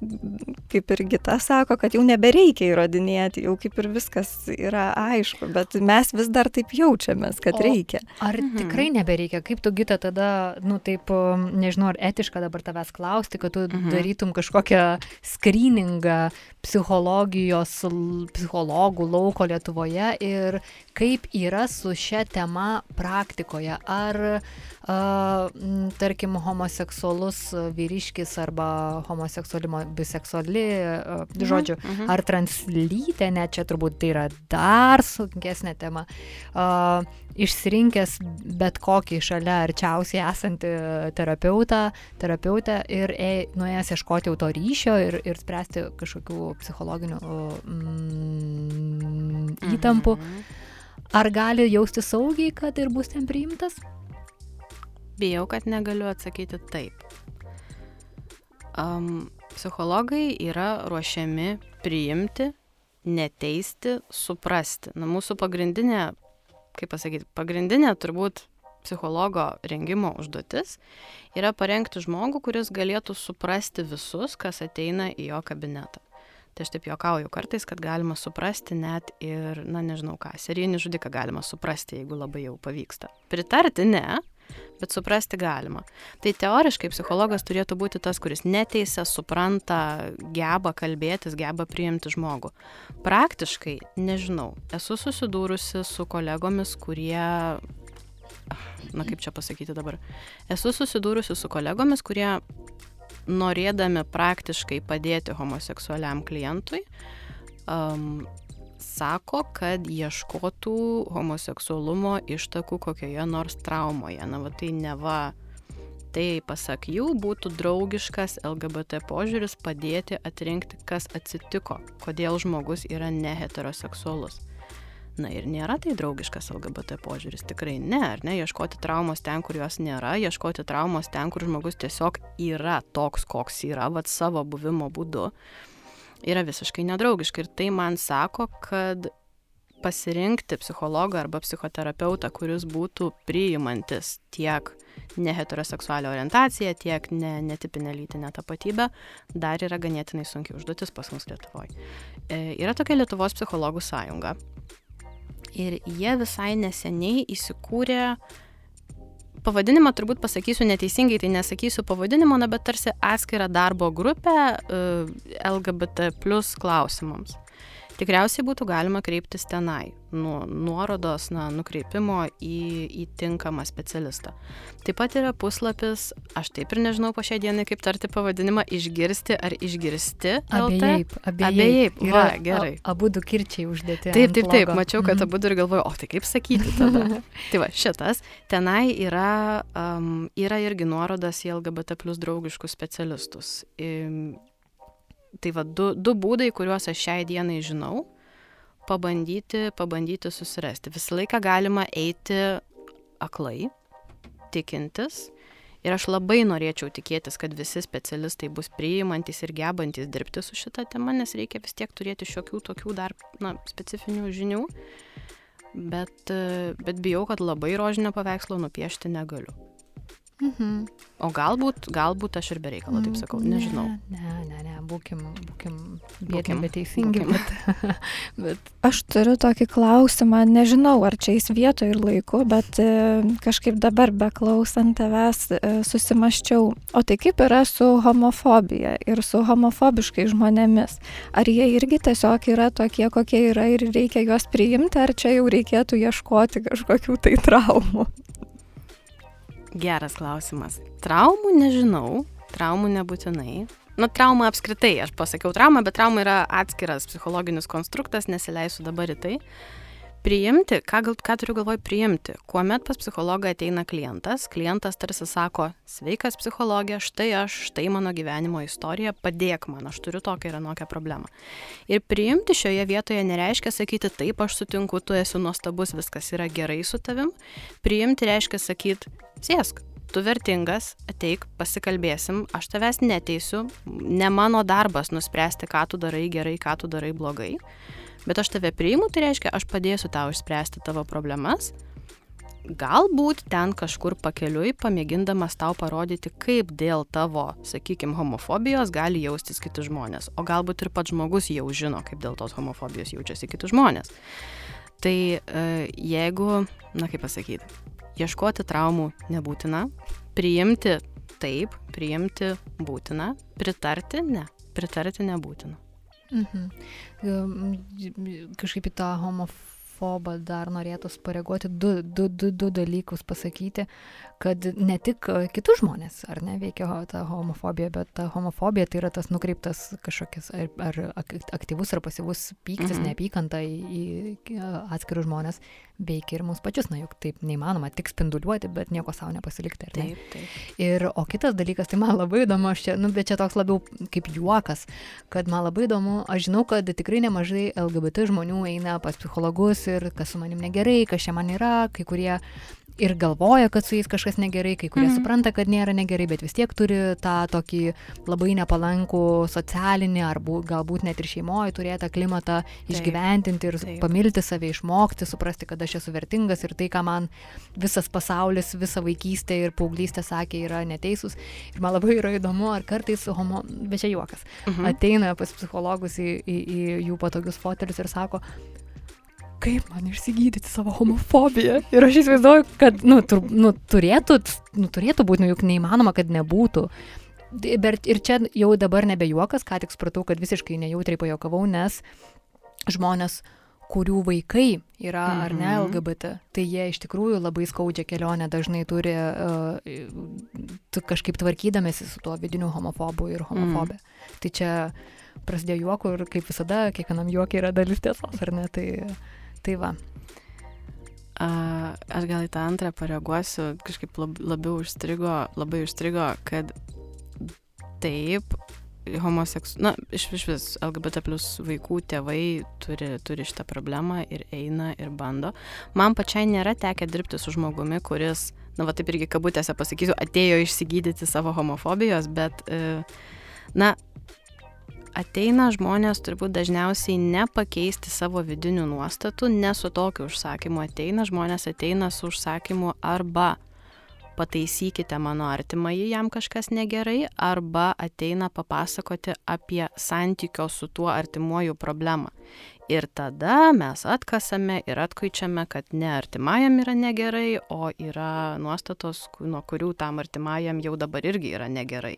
kaip ir Gita sako, kad jau nebereikia įrodinėti, jau kaip ir viskas yra aišku, bet mes vis dar taip jaučiamės, kad o reikia. Ar mhm. tikrai nebereikia? Kaip tu Gita tada, nu taip, nežinau, ar etiška dabar tavęs klausti, kad tu mhm. darytum kažkokią skryningą psichologijos, psichologų lauko Lietuvoje ir kaip yra su šia tema praktikoje. Ar, a, tarkim, homoseksualus vyriškis arba homoseksuali, biseksuali, a, mhm, žodžiu, mhm. -huh. ar translytė, net čia turbūt tai yra dar sunkesnė tema. A, išsirinkęs bet kokį šalia arčiausiai esantį terapeutą, terapeutę ir e, nuėjęs ieškoti jau to ryšio ir, ir spręsti kažkokių psichologinių mm, įtampų, ar gali jausti saugiai, kad ir bus ten priimtas? Bijau, kad negaliu atsakyti taip. Um, psichologai yra ruošiami priimti, neteisti, suprasti. Na, mūsų pagrindinė kaip pasakyti, pagrindinė turbūt psichologo rengimo užduotis yra parengti žmogų, kuris galėtų suprasti visus, kas ateina į jo kabinetą. Tai aš taip juokauju kartais, kad galima suprasti net ir, na nežinau ką, serijinį žudiką galima suprasti, jeigu labai jau pavyksta. Pritarti ne, bet suprasti galima. Tai teoriškai psichologas turėtų būti tas, kuris neteisė, supranta, geba kalbėtis, geba priimti žmogų. Praktiškai, nežinau, esu susidūrusi su kolegomis, kurie na kaip čia pasakyti dabar, esu susidūrusi su kolegomis, kurie norėdami praktiškai padėti homoseksualiam klientui, um, sako, kad ieškotų homoseksualumo ištakų kokioje nors traumoje. Na, va tai neva tai pasak jų būtų draugiškas LGBT požiūris padėti atrinkti, kas atsitiko, kodėl žmogus yra neheteroseksualus. Na ir nėra tai draugiškas LGBT požiūris, tikrai ne, ar ne, ieškoti traumos ten, kur jos nėra, ieškoti traumos ten, kur žmogus tiesiog yra toks, koks yra, vad savo buvimo būdu yra visiškai nedraugiška. Ir tai man sako, kad pasirinkti psichologą arba psichoterapeutą, kuris būtų priimantis tiek neheteroseksualią orientaciją, tiek ne, netipinę lytinę tapatybę, dar yra ganėtinai sunkiai užduotis pas mus Lietuvoje. E, yra tokia Lietuvos psichologų sąjunga. Ir jie visai neseniai įsikūrė pavadinimą turbūt pasakysiu neteisingai, tai nesakysiu pavadinimo, na, bet tarsi atskirą darbo grupę uh, LGBT plus klausimams tikriausiai būtų galima kreiptis tenai, nuo nuorodos, na, nukreipimo į, į tinkamą specialistą. Taip pat yra puslapis, aš taip ir nežinau po šią dieną, kaip tarti pavadinimą, išgirsti ar išgirsti. Abiejai, abiejai. Va, gerai. Abu du kirčiai uždėti. Taip, taip, taip, mačiau, kad mhm. abu ir galvoju, o tai kaip sakyti tada. [LAUGHS] tai va, šitas, tenai yra, um, yra irgi nuorodas į LGBT plus draugiškus specialistus. Tai va, du, du būdai, kuriuos aš šiai dienai žinau, pabandyti, pabandyti susirasti. Visą laiką galima eiti aklai, tikintis. Ir aš labai norėčiau tikėtis, kad visi specialistai bus priimantis ir gebantis dirbti su šita tema, nes reikia vis tiek turėti šiokių tokių dar na, specifinių žinių. Bet, bet bijau, kad labai rožinio paveikslo nupiešti negaliu. Mhm. O galbūt, galbūt aš ir be reikalo taip sakau, nežinau. Ne, ne, ne, ne būkim, būkim Būkim, biedni, bet teisingi. būkim. Bet, [LAUGHS] bet Aš turiu tokį klausimą, nežinau, ar čia jis vietoje ir laiku, bet e, kažkaip dabar beklausant tavęs e, susimaščiau, o tai kaip yra su homofobija ir su homofobiškai žmonėmis? Ar jie irgi tiesiog yra tokie, kokie yra ir reikia juos priimti, ar čia jau reikėtų ieškoti kažkokių tai traumų? Geras klausimas. Traumų nežinau, traumų nebūtinai. Nu, trauma apskritai, aš pasakiau traumą, bet trauma yra atskiras psichologinis konstruktas, nesileisiu dabar į tai. Priimti, ką, gal, ką turiu galvoj priimti, kuomet pas psichologą ateina klientas, klientas tarsi sako, sveikas psichologė, štai aš, štai mano gyvenimo istorija, padėk man, aš turiu tokią ir anokią problemą. Ir priimti šioje vietoje nereiškia sakyti, taip, aš sutinku, tu esi nuostabus, viskas yra gerai su tavim. Priimti reiškia sakyti, sėsk, tu vertingas, ateik, pasikalbėsim, aš tavęs neteisiu, ne mano darbas nuspręsti, ką tu darai gerai, ką tu darai blogai, bet aš tave priimu, tai reiškia, aš padėsiu tau išspręsti tavo problemas. Galbūt ten kažkur pakeliui, pamėgindamas tau parodyti, kaip dėl tavo, sakykime, homofobijos gali jaustis kiti žmonės. O galbūt ir pats žmogus jau žino, kaip dėl tos homofobijos jaučiasi kiti žmonės. Tai e, jeigu, na kaip pasakyti, ieškoti traumų nebūtina, priimti taip, priimti būtina, pritarti ne, pritarti nebūtina. Mhm. Kažkaip į tą homofobą dar norėtų pareaguoti du, du, du, du dalykus pasakyti, kad ne tik kitus žmonės, ar ne, veikia ta homofobija, bet ta homofobija tai yra tas nukreiptas kažkokias ar, ar ak- aktyvus ar pasyvus pyktis, Mhm. neapykanta į, į atskirus žmonės, veikia ir mus pačius, na juk taip neįmanoma tik spinduliuoti, bet nieko savo nepasilikti, ne? Taip, taip. Ir, o kitas dalykas, tai man labai įdomu, aš čia, nu, bet čia toks labiau kaip juokas, kad man labai įdomu, aš žinau, kad tikrai nemažai LGBT žmonių eina pas psichologus ir kas su manim negerai, kas čia man yra, kai kurie ir galvoja, kad su jais kažkas negerai, kai kurie mm. supranta, kad nėra negerai, bet vis tiek turi tą tokį labai nepalankų socialinį ar bū, galbūt net ir šeimoje turėtą klimatą išgyventinti ir taip. pamilti save, išmokti, suprasti, kad aš esu vertingas ir tai, ką man visas pasaulis, visa vaikystė ir paauglystė sakė, yra neteisūs. Ir man labai yra įdomu, ar kartais homo, bet čia juokas, Mhm. ateina pas psichologus į, į, į jų patogius fotelius ir sako, kaip man išsigydyti savo homofobiją. Ir aš įsivaizduoju, kad, nu, tur, nu turėtų, nu, turėtų būti, nu, juk neįmanoma, kad nebūtų. Bet ir čia jau dabar nebe juokas, ką tik supratau, kad visiškai nejautriai pajokavau, nes žmonės, kurių vaikai yra mhm. ar ne Mhm. LGBT, tai jie iš tikrųjų labai skaudžią kelionę dažnai turi uh, kažkaip tvarkydamėsi su tuo vidiniu homofobu ir homofobė. Mm. Tai čia prasidėjo juoku ir kaip visada, kiekvienam juokiai yra dalis tiesos, ar ne? Tai, tai va. Aš gal į tą antrą pareaguosiu, kažkaip lab, labiau užstrigo, labai užstrigo, kad taip, homoseksu, na, iš, iš vis LGBT plus vaikų tėvai turi, turi šitą problemą ir eina ir bando. Man pačiai nėra tekę dirbti su žmogumi, kuris, na, va taip irgi kabutėse pasakysiu, atėjo išsigydyti savo homofobijos, bet, e, na, ateina žmonės turbūt dažniausiai nepakeisti savo vidinių nuostatų, ne su tokiu užsakymu ateina, žmonės ateina su užsakymu arba pataisykite mano artimąjį, jam kažkas negerai, arba ateina papasakoti apie santykio su tuo artimuoju problemą. Ir tada mes atkasame ir atkaičiame, kad ne artimajam yra negerai, o yra nuostatos, nuo kurių tam artimajam jau dabar irgi yra negerai.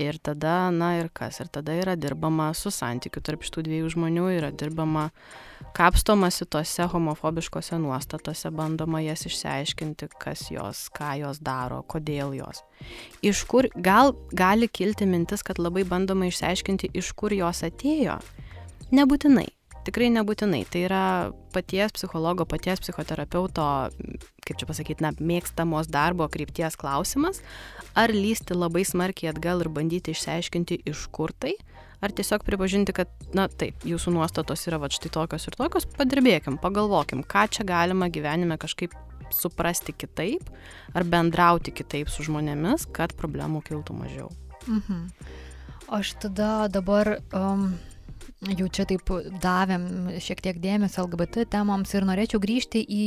Ir tada, na ir kas, ir tada yra dirbama su santykiu tarp šitų dviejų žmonių, yra dirbama kapstomasi tose homofobiškose nuostatose, bandoma jas išsiaiškinti, kas jos, ką jos daro, kodėl jos. Iš kur, gal gali kilti mintis, kad labai bandoma išsiaiškinti, iš kur jos atėjo. Nebūtinai. Tikrai nebūtinai. Tai yra paties psichologo, paties psichoterapeuto, kaip čia pasakyti, na, mėgstamos darbo krypties klausimas, ar lysti labai smarkiai atgal ir bandyti išsiaiškinti, iš kur tai, ar tiesiog pripažinti, kad, na taip, jūsų nuostatos yra va štai tokios ir tokios, padirbėkim, pagalvokim, ką čia galima gyvenime kažkaip suprasti kitaip, ar bendrauti kitaip su žmonėmis, kad problemų kiltų mažiau. Mhm. Aš tada dabar um, jau čia taip davėm šiek tiek dėmesio LGBT temoms ir norėčiau grįžti į,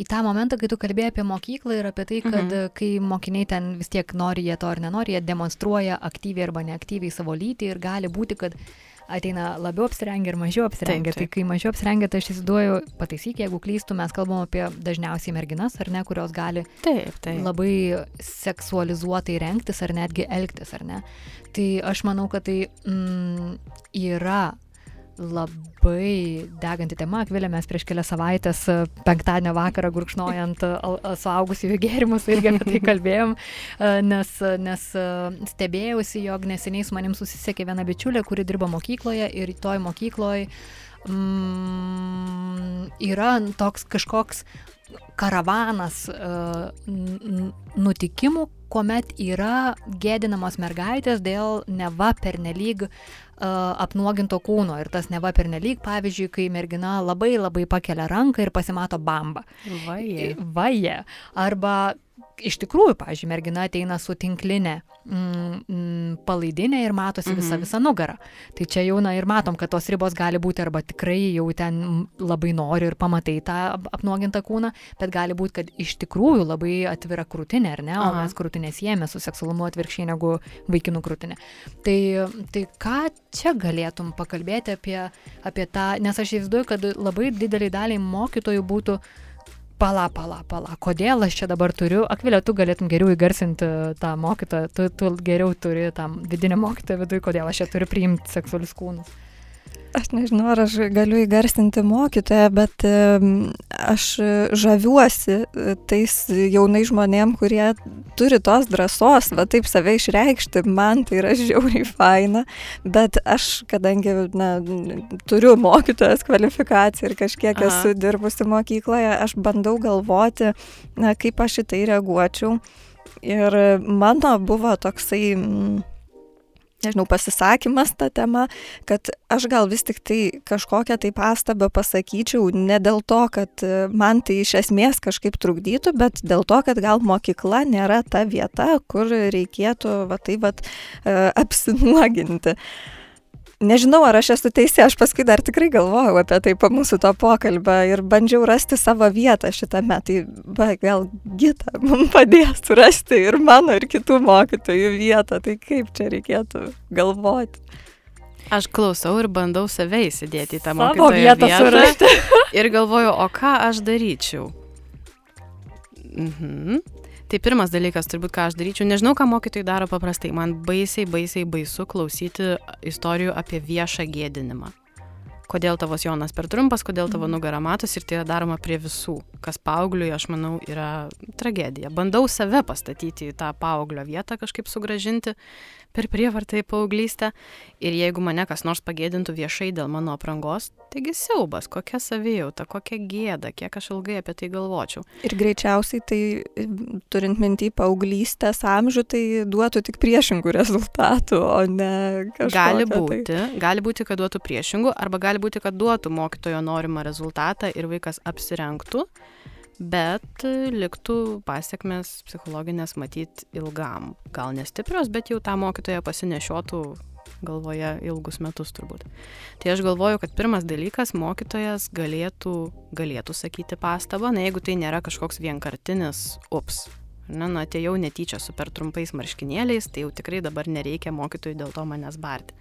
į tą momentą, kai tu kalbėjai apie mokyklą ir apie tai, kad mhm. kai mokiniai ten vis tiek nori jie to ar nenori, jie demonstruoja aktyviai arba neaktyviai savo lytį ir gali būti, kad ateina labiau apsirengę ir mažiau apsirengę. Taip, taip. Tai kai mažiau apsirengę, tai aš įsivaizduoju, pataisyk, jeigu klystu, mes kalbam apie dažniausiai merginas, ar ne, kurios gali taip, taip. labai seksualizuotai rengtis ar netgi elgtis, ar ne. Tai aš manau, kad tai mm, yra labai deganti tema. Akvilė, mes prieš kelias savaitės e, penktadienio vakarą gurkšnojant e, suaugusiųjų gėrimus irgi apie tai [LAUGHS] kalbėjom, e, nes, nes stebėjausi, jog neseniai su manim susisiekė viena bičiulė, kuri dirba mokykloje ir toj mokykloje mm, yra toks kažkoks karavanas uh, nutikimų, kuomet yra gėdinamos mergaitės dėl neva pernelyg uh, apnuoginto kūno. Ir tas neva pernelyg, pavyzdžiui, kai mergina labai labai pakelia ranką ir pasimato bamba. Vaje. Vaje. Arba iš tikrųjų, pavyzdžiui, mergina ateina su tinklinė mm, mm, palaidinė ir matosi mhm. visa nugara. Tai čia jau, na ir matom, kad tos ribos gali būti arba tikrai jau ten labai nori ir pamatai tą apnuogintą kūną, bet gali būti, kad iš tikrųjų labai atvira krūtinė, ar ne, o Aha. mes krūtinę siejame su seksualumu atvirkščiai negu vaikinų krūtinė. Tai, tai ką čia galėtum pakalbėti apie, apie tą, nes aš įsivaizduoju, kad labai dideliai daliai mokytojų būtų pala, pala, pala, kodėl aš čia dabar turiu, Akvilė, tu galėtum geriau įgarsinti tą mokytoją, tu, tu geriau turi tam vidinį mokytoją viduje, kodėl aš čia turiu priimti seksualius kūnus. Aš nežinau, ar aš galiu įgarsinti mokytoją, bet aš žaviuosi e, tais jaunai žmonėm, kurie turi tos drąsos, va taip save išreikšti, man tai yra žiauriai faina, bet aš, kadangi na, turiu mokytojas kvalifikaciją ir kažkiek Aha. esu dirbusi mokykloje, aš bandau galvoti, na, kaip aš į tai reaguočiau. Ir mano buvo toksai... Mm, nežinau, pasisakymas tą temą, kad aš gal vis tik tai kažkokią tai pastabą pasakyčiau ne dėl to, kad e, man tai iš esmės kažkaip trukdytų, bet dėl to, kad gal mokykla nėra ta vieta, kur reikėtų va tai va apsinuoginti. Nežinau, ar aš esu teisė, aš paskui dar tikrai galvojau apie tai po mūsų to pokalbio ir bandžiau rasti savo vietą šitame. Tai va, gal gita mums padės surasti ir mano, ir kitų mokytojų vietą. Tai kaip čia reikėtų galvoti. Aš klausau ir bandau save įsidėti į tą mokytojo vietą. vietą [LAUGHS] ir galvoju, o ką aš daryčiau? Mhm. Tai pirmas dalykas, turbūt, ką aš daryčiau, nežinau, ką mokytojai daro paprastai, man baisiai, baisiai baisu klausyti istorijų apie viešą gėdinimą. Kodėl tavo Jonas per trumpas, kodėl tavo mhm. nugara matosi ir tai yra daroma prie visų, kas paaugliui, aš manau, yra tragedija. Bandau save pastatyti į tą paauglio vietą, kažkaip sugražinti, per prievartą į paauglystę. Ir jeigu mane kas nors pagėdintų viešai dėl mano aprangos, taigi siaubas, kokia savijauta, kokia gėda, kiek aš ilgai apie tai galvočiau. Ir greičiausiai tai, turint mintį paauglystės amžių, tai duotų tik priešingų [LAUGHS] rezultatų, o ne kažką. Gali būti, tai. gali būti, kad duotų priešingų, arba gali būti, kad duotų mokytojo norimą rezultatą ir vaikas apsirengtų bet liktų pasiekmes psichologinės matyt ilgam. Gal nestiprios, bet jau tą mokytoją pasinešiotų galvoje ilgus metus turbūt. Tai aš galvoju, kad pirmas dalykas mokytojas galėtų, galėtų sakyti pastabą, na jeigu tai nėra kažkoks vienkartinis ups. Na, na, atėjau netyčia su per trumpais marškinėliais, tai jau tikrai dabar nereikia mokytojui dėl to manęs barti.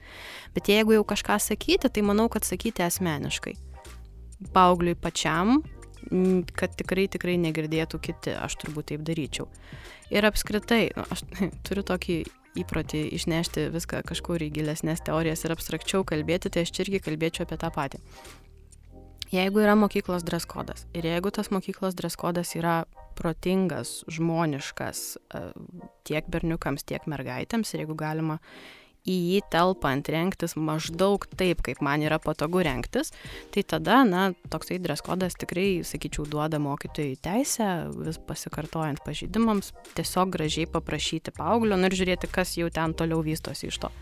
Bet jeigu jau kažką sakyti, tai manau, kad sakyti asmeniškai. Paugliui pačiam kad tikrai, tikrai negirdėtų kiti, aš turbūt taip daryčiau. Ir apskritai, nu, aš [LAUGHS] turiu tokį įprotį išnešti viską kažkur į gilesnės teorijas ir abstrakčiau kalbėti, tai aš irgi kalbėčiau apie tą patį. Jeigu yra mokyklos dreskodas ir jeigu tas mokyklos dreskodas yra protingas, žmoniškas e, tiek berniukams, tiek mergaitėms ir jeigu galima į jį telpant rengtis maždaug taip, kaip man yra patogu rengtis, tai tada, na, toksai dreskodas tikrai, sakyčiau, duoda mokytojai teisę, vis pasikartojant pažydimams, tiesiog gražiai paprašyti paauglio nu ir žiūrėti, kas jau ten toliau vystosi iš to.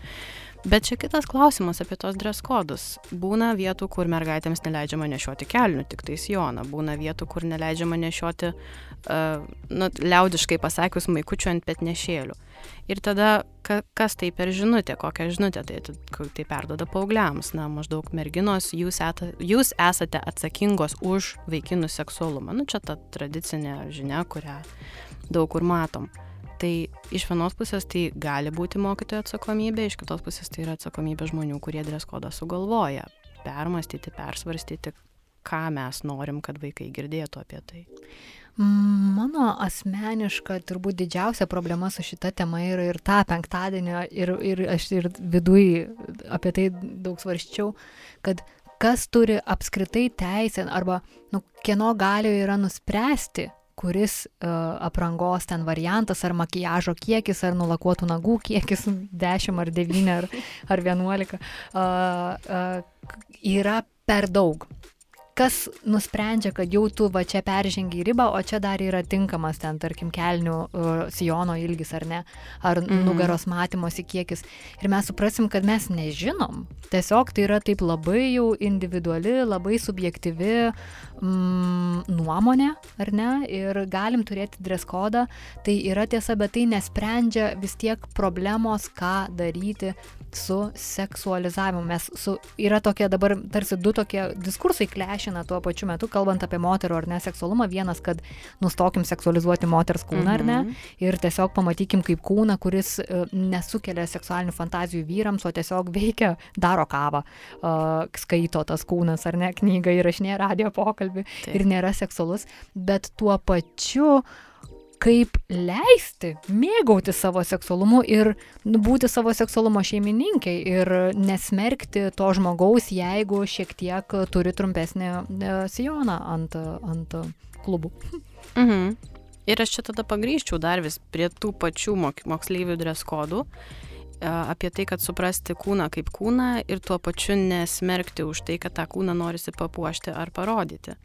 Bet čia kitas klausimas apie tos dress kodus. Būna vietų, kur mergaitėms neleidžiama nešioti kelnių, tik tai sijoną. Būna vietų, kur neleidžiama nešioti, uh, nu, liaudiškai pasakius, maikučių ant petnešėlių. Ir tada, ka, kas tai per žinutė, kokią žinutę tai, tai perdoda paaugliams. Na, maždaug merginos, jūs, eta, jūs esate atsakingos už vaikinų seksualumą. Nu, čia ta tradicinė žinia, kurią daug kur matom. Uh, Tai iš vienos pusės tai gali būti mokytojo atsakomybė, iš kitos pusės tai yra atsakomybė žmonių, kurie dreskodą sugalvoja. Permastyti, persvarstyti, ką mes norim, kad vaikai girdėtų apie tai. Mano asmeniška, turbūt didžiausia problema su šita tema yra ir tą penktadienį, ir, ir aš ir viduj apie tai daug svarščiau, kad kas turi apskritai teisę arba nu, kieno galioje yra nuspręsti, kuris uh, aprangos ten variantas, ar makiažo kiekis, ar nulakuotų nagų kiekis [LAUGHS] 10 ar 9 ar, ar 11 uh, uh, yra per daug kas nusprendžia, kad jau tu va čia peržengi ribą, o čia dar yra tinkamas ten, tarkim, kelnių uh, sijono ilgis ar ne, ar mm -hmm. nugaros matymosi kiekis. Ir mes suprasim, kad mes nežinom. Tiesiog tai yra taip labai jau individuali, labai subjektyvi mm, nuomonė, ar ne, ir galim turėti dreskodą. Tai yra tiesa, bet tai nesprendžia vis tiek problemos, ką daryti su seksualizavimu. Mes su, yra tokie dabar tarsi du tokie diskursai klešina tuo pačiu metu, kalbant apie moterų ar ne seksualumą. Vienas, kad nustokim seksualizuoti moters kūną ar ne. Mhm. Ir tiesiog pamatykim kaip kūną, kuris uh, nesukelia seksualinių fantazijų vyrams, o tiesiog veikia, daro kavą, skaito tas kūnas ar ne, knygą įrašinė radio pokalbį Taip. ir nėra seksualus. Bet tuo pačiu kaip leisti mėgauti savo seksualumu ir būti savo seksualumo šeimininkė ir nesmerkti to žmogaus, jeigu šiek tiek turi trumpesnį e, sijoną ant, ant klubų. Mhm. Ir aš čia tada pagryščiau dar vis prie tų pačių mok moksleivių dreskodų, e, apie tai, kad suprasti kūną kaip kūną ir tuo pačiu nesmerkti už tai, kad tą kūną norisi papuošti ar parodyti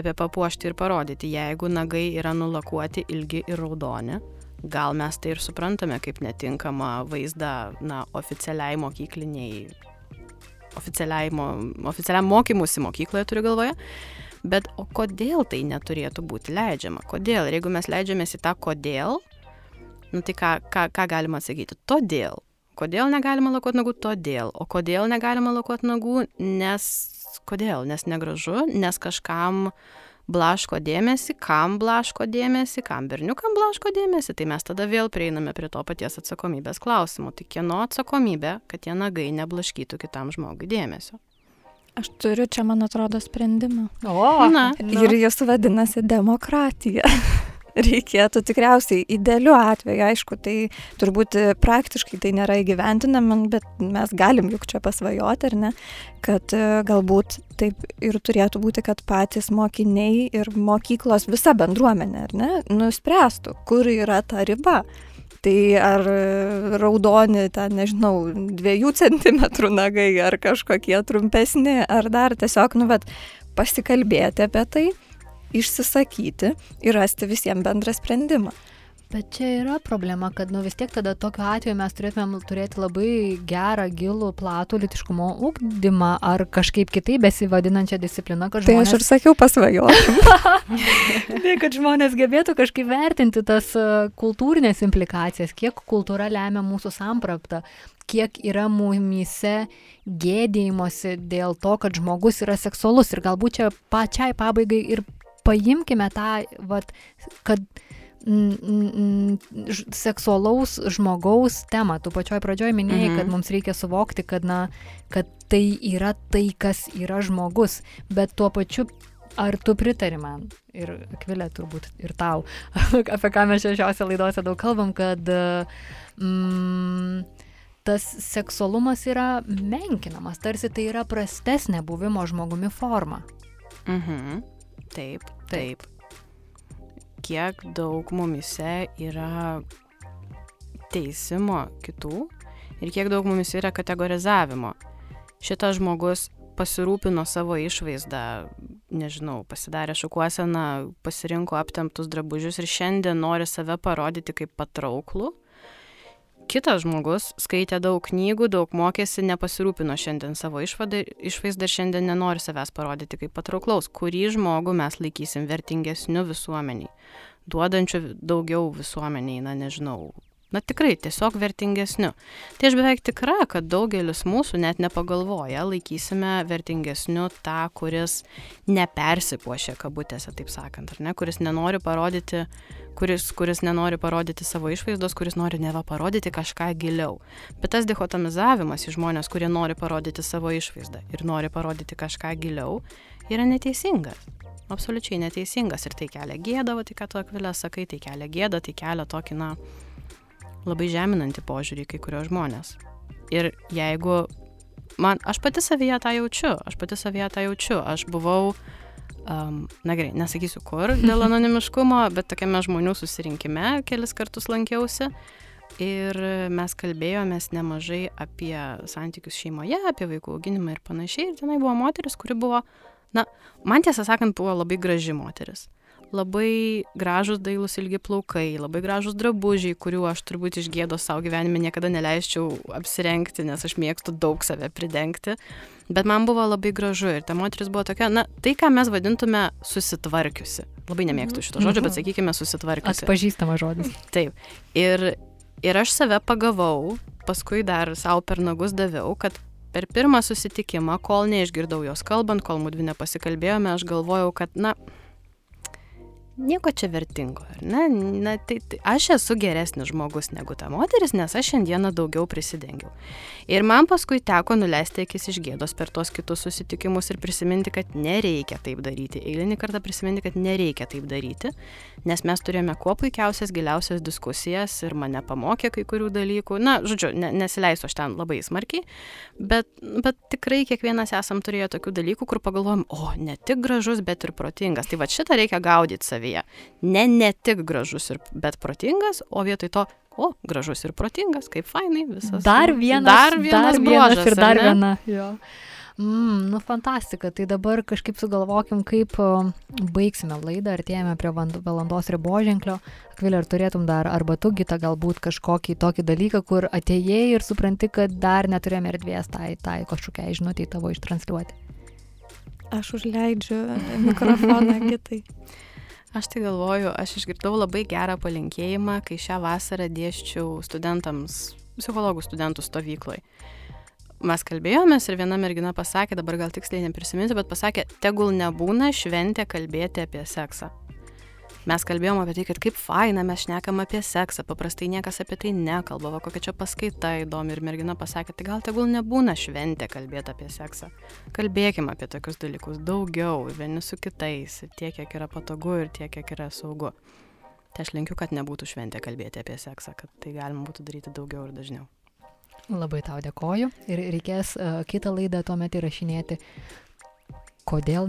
apie papuošti ir parodyti, jeigu nagai yra nulakuoti ilgi ir raudoni. Gal mes tai ir suprantame kaip netinkamą vaizdą, na, oficialiai mokykliniai, oficialiai, mo, oficialiam mokymusi mokykloje turiu galvoje. Bet o kodėl tai neturėtų būti leidžiama? Kodėl? Ir jeigu mes leidžiamės į tą kodėl, nu tai ką, ką, ką galima atsakyti? Todėl. Kodėl negalima lakuoti nagų? Todėl. O kodėl negalima lakuoti nagų? Nes kodėl? Nes negražu, nes kažkam blaško dėmesį, kam blaško dėmesį, kam berniukam blaško dėmesį, tai mes tada vėl prieiname prie to paties atsakomybės klausimų. Tai kieno atsakomybė, kad tie nagai neblaškytų kitam žmogui dėmesio? Aš turiu čia, man atrodo, sprendimą. O, na. Ir jis vadinasi demokratija. [LAUGHS] reikėtų tikriausiai idealiu atveju, aišku, tai turbūt praktiškai tai nėra įgyventinama, bet mes galim juk čia pasvajoti, ar ne, kad e, galbūt taip ir turėtų būti, kad patys mokiniai ir mokyklos visa bendruomenė, ar ne, nuspręstų, kur yra ta riba. Tai ar raudoni, ten, nežinau, dviejų centimetrų nagai, ar kažkokie trumpesni, ar dar tiesiog, nu, bet pasikalbėti apie tai išsisakyti ir rasti visiems bendrą sprendimą. Bet čia yra problema, kad nu vis tiek tada tokiu atveju mes turėtumėm turėti labai gerą, gilų, platų litiškumo ūkdymą ar kažkaip kitaip besivadinančią discipliną, kad žmonės... Tai aš ir sakiau pasvajoju. [LAUGHS] tai, kad žmonės gebėtų kažkaip vertinti tas e, kultūrinės implikacijas, kiek kultūra lemia mūsų sampratą, kiek yra mumyse gėdėjimosi dėl to, kad žmogus yra seksualus ir galbūt čia pačiai pabaigai ir paimkime tą, vat, kad mm, seksualaus žmogaus temą. Tu pačioj pradžioj minėjai, mhm. kad mums reikia suvokti, kad, na, kad tai yra tai, kas yra žmogus, bet tuo pačiu Ar tu pritari man ir Akvilė turbūt ir tau, [LAUGHS] apie ką mes šešiose laidose daug kalbam, kad mm, tas seksualumas yra menkinamas, tarsi tai yra prastesnė buvimo žmogumi forma. Mhm. Taip, taip. Kiek daug mumise yra teisimo kitų ir kiek daug mumise yra kategorizavimo. Šitas žmogus pasirūpino savo išvaizdą, nežinau, pasidarė šukuoseną, pasirinko aptemptus drabužius ir šiandien nori save parodyti kaip patrauklų. Kitas žmogus skaitė daug knygų, daug mokėsi, nepasirūpino šiandien savo išvadą, išvaizdą ir šiandien nenori savęs parodyti kaip patrauklaus, kurį žmogų mes laikysim vertingesniu visuomeniai, duodančiu daugiau visuomeniai, na nežinau, na tikrai tiesiog vertingesniu. Tai aš beveik tikra, kad daugelis mūsų net nepagalvoja, laikysime vertingesniu tą, kuris nepersipuošia kabutėse, taip sakant, ar ne, kuris nenori parodyti, kuris, kuris nenori parodyti savo išvaizdos, kuris nori neva parodyti kažką giliau. Bet tas dichotomizavimas į žmonės, kurie nori parodyti savo išvaizdą ir nori parodyti kažką giliau, yra neteisingas absoliučiai neteisingas ir tai kelia gėdą, va tai ką tu akvilė sakai, tai kelia gėdą, tai kelia tokį, na, labai žeminantį požiūrį kai kurios žmonės. Ir jeigu man, aš pati savyje tą jaučiu, aš pati savyje tą jaučiu, aš buvau, um, na gerai, nesakysiu kur [LAUGHS] dėl anonimiškumo, bet tokiame žmonių susirinkime kelis kartus lankiausi. Ir mes kalbėjomės nemažai apie santykius šeimoje, apie vaikų auginimą ir panašiai. Ir tenai buvo moteris, kuri buvo, na, man tiesą sakant, buvo labai graži moteris labai gražūs dailūs ilgi plaukai, labai gražūs drabužiai, kurių aš turbūt iš gėdos savo gyvenime niekada neleisčiau apsirengti, nes aš mėgstu daug save pridengti. Bet man buvo labai gražu ir ta moteris buvo tokia, na, tai, ką mes vadintume susitvarkiusi. Labai nemėgstu šito žodžio, bet mhm. sakykime susitvarkiusi. Atpažįstama žodis. [LAUGHS] Taip. Ir, ir aš save pagavau, paskui dar savo per nagus daviau, kad per pirmą susitikimą, kol neišgirdau jos kalbant, kol mūdvi nepasikalbėjome, aš galvojau, kad, na, nieko čia vertingo, ar ne? Na, tai, tai aš esu geresnis žmogus negu ta moteris, nes aš šiandieną daugiau prisidengiau. Ir man paskui teko nuleisti akis iš gėdos per tuos kitus susitikimus ir prisiminti, kad nereikia taip daryti. Eilinį kartą prisiminti, kad nereikia taip daryti, nes mes turėjome kuo puikiausias, giliausias diskusijas ir mane pamokė kai kurių dalykų. Na, žodžiu, ne, nesileisiu aš ten labai smarkiai, bet, bet tikrai kiekvienas esam turėję tokių dalykų, kur pagalvojom, o, ne tik gražus, bet ir protingas. Tai va šitą reikia gaudyti savį savyje. Ne ne tik gražus, ir, bet protingas, o vietoj to, o, gražus ir protingas, kaip fainai visas. Dar vienas, dar vienas, dar bruožas, vienas ir dar viena. Jo. Mm, nu, fantastika. Tai dabar kažkaip sugalvokim, kaip baigsime laidą, artėjame prie valandos riboženklio. Akvilė, ar turėtum dar, arba tu, Gita, galbūt kažkokį tokį dalyką, kur atėjai ir supranti, kad dar neturėjome erdvės tai, tai kažkokiai žinutėjai tavo ištransliuoti. Aš užleidžiu mikrofoną Gitai. Aš tai galvoju, aš išgirdau labai gerą palinkėjimą, kai šią vasarą dėščiau studentams, psichologų studentų stovykloj. Mes kalbėjomės ir viena mergina pasakė, dabar gal tiksliai neprisiminsiu, bet pasakė, tegul nebūna šventė kalbėti apie seksą mes kalbėjom apie tai, kad kaip faina mes šnekam apie seksą, paprastai niekas apie tai nekalba, va kokia čia paskaita įdomi ir mergina pasakė, tai gal tegul nebūna šventė kalbėti apie seksą. Kalbėkime apie tokius dalykus daugiau, vieni su kitais, tiek, kiek yra patogu ir tiek, kiek yra saugu. Tai aš linkiu, kad nebūtų šventė kalbėti apie seksą, kad tai galima būtų daryti daugiau ir dažniau. Labai tau dėkoju ir reikės uh, kitą laidą tuomet įrašinėti kodėl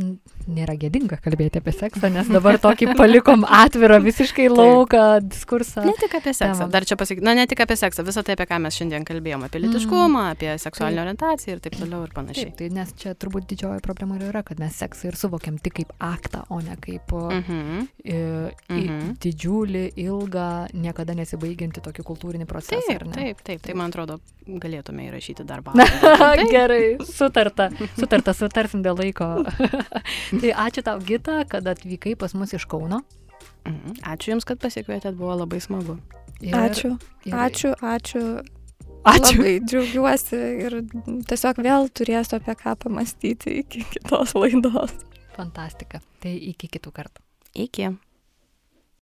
nėra gėdinga kalbėti apie seksą, nes dabar tokį palikom atvirą visiškai lauką diskursą. Ne tik apie seksą, dar čia pasakyti, na ne tik apie seksą, visą tai, apie ką mes šiandien kalbėjome, apie litiškumą, mm. apie seksualinę orientaciją ir taip toliau ir panašiai. Taip, tai nes čia turbūt didžioji problema yra, kad mes seksą ir suvokiam tik kaip aktą, o ne kaip mm -hmm. i, i, mm -hmm. didžiulį, ilgą, niekada nesibaigiantį tokį kultūrinį procesą. Taip, taip, taip, tai man atrodo, galėtume įrašyti darbą. [LAUGHS] Gerai, sutarta, sutarta, sutarsim dėl laiko [LAUGHS] tai ačiū tau, Gita, kad atvykai pas mus iš Kauno. Mhm. Ačiū Jums, kad pasikvietėt, buvo labai smagu. Ir, ačiū, ir... ačiū, ačiū. Ačiū. Labai džiaugiuosi ir tiesiog vėl turėsiu apie ką pamastyti iki kitos laidos. Fantastika. Tai iki kitų kartų. Iki.